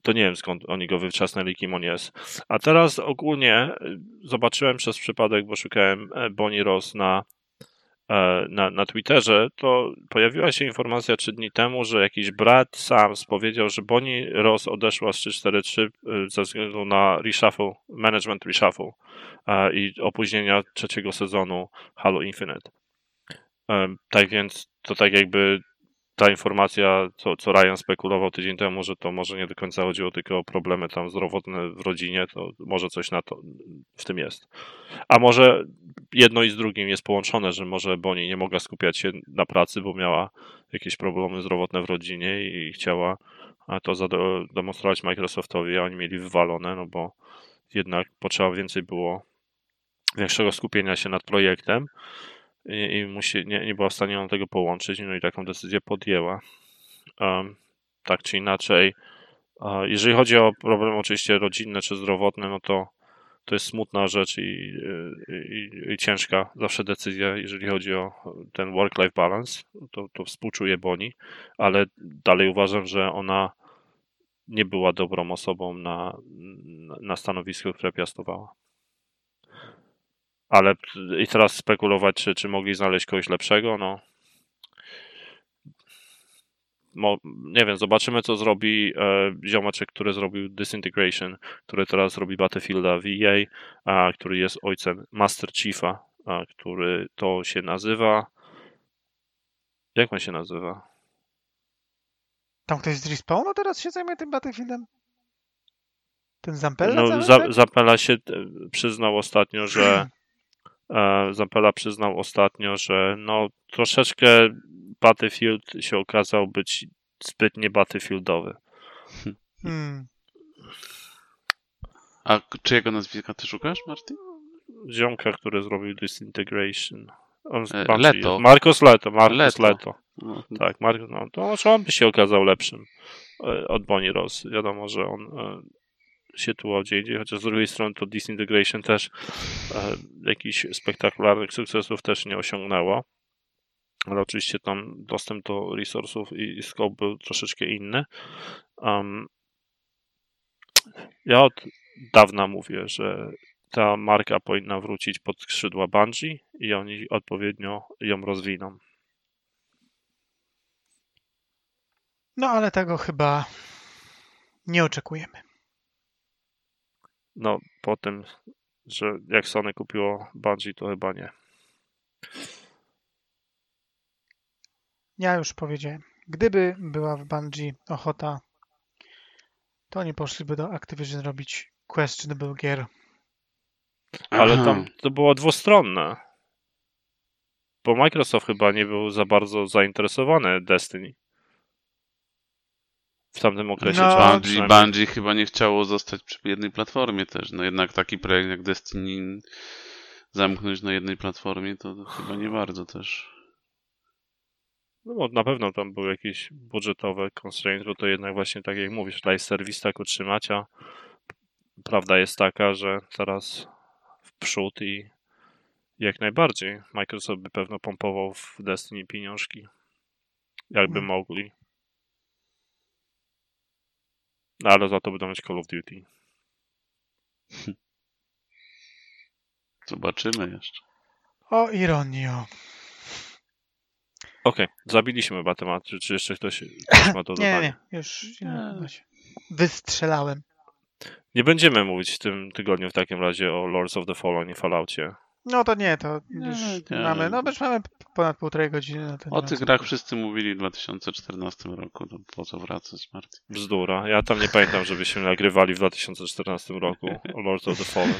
To nie wiem, skąd oni go wyczasnęli, kim on jest. A teraz ogólnie zobaczyłem przez przypadek, bo szukałem e, Bonnie Ross na E, na, na Twitterze, to pojawiła się informacja trzy dni temu, że jakiś brat sam powiedział, że Bonnie Ross odeszła z 343 e, ze względu na reshuffle, management reshuffle e, i opóźnienia trzeciego sezonu Halo Infinite. Tak więc to tak jakby ta informacja, co, co Ryan spekulował tydzień temu, że to może nie do końca chodziło tylko o problemy tam zdrowotne w rodzinie, to może coś na to w tym jest. A może jedno i z drugim jest połączone, że może Bonnie nie mogła skupiać się na pracy, bo miała jakieś problemy zdrowotne w rodzinie i chciała to zademonstrować Microsoftowi, a oni mieli wywalone, no bo jednak potrzeba więcej było większego skupienia się nad projektem i, i musi, nie, nie była w stanie tego połączyć, no i taką decyzję podjęła. Um, tak czy inaczej, uh, jeżeli chodzi o problemy oczywiście rodzinne czy zdrowotne, no to to jest smutna rzecz i, i, i, ciężka zawsze decyzja, jeżeli chodzi o ten work-life balance. To, to współczuję Boni, ale dalej uważam, że ona nie była dobrą osobą na, na stanowisku, które piastowała. Ale i teraz spekulować, czy, czy mogli znaleźć kogoś lepszego, no. mo, nie wiem, zobaczymy co zrobi e, ziomeczek, który zrobił Disintegration, który teraz robi Battlefielda EA, a, który jest ojcem Master Chiefa, a, który to się nazywa jak on się nazywa? Tam ktoś z Respawnu teraz się zajmuje tym Battlefieldem? Ten Zampella No, za? Zampella się e, przyznał ostatnio, że *clears throat* Zampella przyznał ostatnio, że no troszeczkę Battlefield się okazał być zbytnie Battlefieldowy. Hmm. A czyjego nazwiska ty szukasz, Martin? Ziomka, który zrobił Disintegration. On E, Bungie Leto. Marcos Leto, Marcos Leto. Leto. No, Tak, Marcos, no to może on by się okazał lepszym e, od Bonnie Ross. Wiadomo, że on e, się tu gdzie chociaż z drugiej strony to Disintegration też e, jakichś spektakularnych sukcesów też nie osiągnęło. Ale oczywiście tam dostęp do resursów i, i scope był troszeczkę inny. Um, ja od dawna mówię, że ta marka powinna wrócić pod skrzydła Bungie i oni odpowiednio ją rozwiną. No ale tego chyba nie oczekujemy. No, po tym, że jak Sony kupiło Bungie, to chyba nie. Ja już powiedziałem. Gdyby była w Bungie ochota, to oni poszliby do Activision robić questionable gier. Ale Aha. tam to było dwustronne. Bo Microsoft chyba nie był za bardzo zainteresowany Destiny. W tamtym okresie. No, czasu Bungie. Bungie chyba nie chciało zostać przy jednej platformie też. No jednak taki projekt jak Destiny zamknąć na jednej platformie, to, to chyba nie bardzo też. No, na pewno tam były jakieś budżetowe constraints, bo to jednak właśnie tak jak mówisz, live service tak utrzymać, a prawda jest taka, że teraz w przód i jak najbardziej Microsoft by pewno pompował w Destiny pieniążki, jakby Mm. mogli. No, ale za to będą mieć Call of Duty. Zobaczymy jeszcze. O ironio. Okej, zabiliśmy chyba temat. Czy, czy jeszcze ktoś, ktoś ma do *coughs* Nie, dodania? nie, nie. Już Nie. wystrzelałem. Nie będziemy mówić w tym tygodniu w takim razie o Lords of the Fallen i Falloutie. No to nie, to Nie, już nie. mamy, no już mamy ponad półtorej godziny na ten O tych grach wszyscy mówili w 2014 roku, to po co wracać, Martin? Bzdura. Ja tam nie pamiętam, żebyśmy nagrywali w 2014 roku o Lords of the Fallen.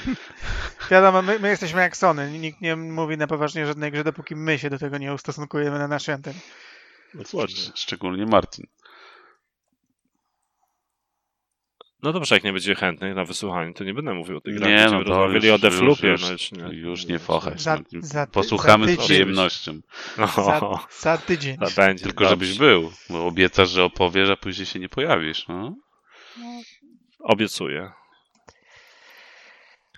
Wiadomo, my, my jesteśmy jak Sony. Nikt nie mówi na poważnie żadnej grze, dopóki my się do tego nie ustosunkujemy na naszej antenie. Dokładnie. Szcz- Szczególnie Martin. No dobrze, jak nie będzie chętnych na wysłuchanie, to nie będę mówił o tych grach. Nie, Będziemy no to rozmawiali już- o Deflupie. już- no już, nie, Już nie. Za- za ty- Posłuchamy za z przyjemnością. No, Za, za tydzień. to będzie. Tylko dobrze. żebyś był, bo obiecasz, że opowiesz, a później się nie pojawisz. No? Obiecuję.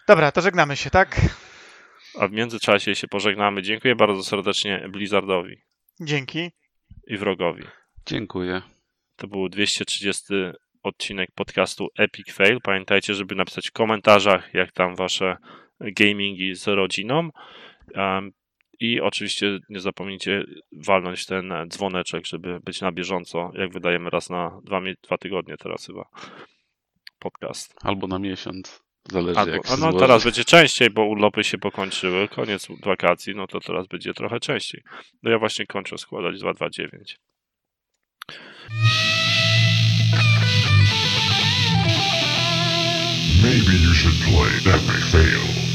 Dobra, to żegnamy się, tak? A w międzyczasie się pożegnamy. Dziękuję bardzo serdecznie Blizzardowi Dzięki. i wrogowi. Dziękuję. To był 230 odcinek podcastu Epic Fail. Pamiętajcie, żeby napisać w komentarzach, jak tam wasze gamingi z rodziną. I oczywiście nie zapomnijcie walnąć ten dzwoneczek, żeby być na bieżąco, jak wydajemy raz na dwa, dwa tygodnie teraz chyba podcast. Albo na miesiąc. Zależy Albo, jak a no teraz będzie częściej, bo urlopy się pokończyły, koniec wakacji, no to teraz będzie trochę częściej. No ja właśnie kończę składać 229. Maybe you should play Epic Fail.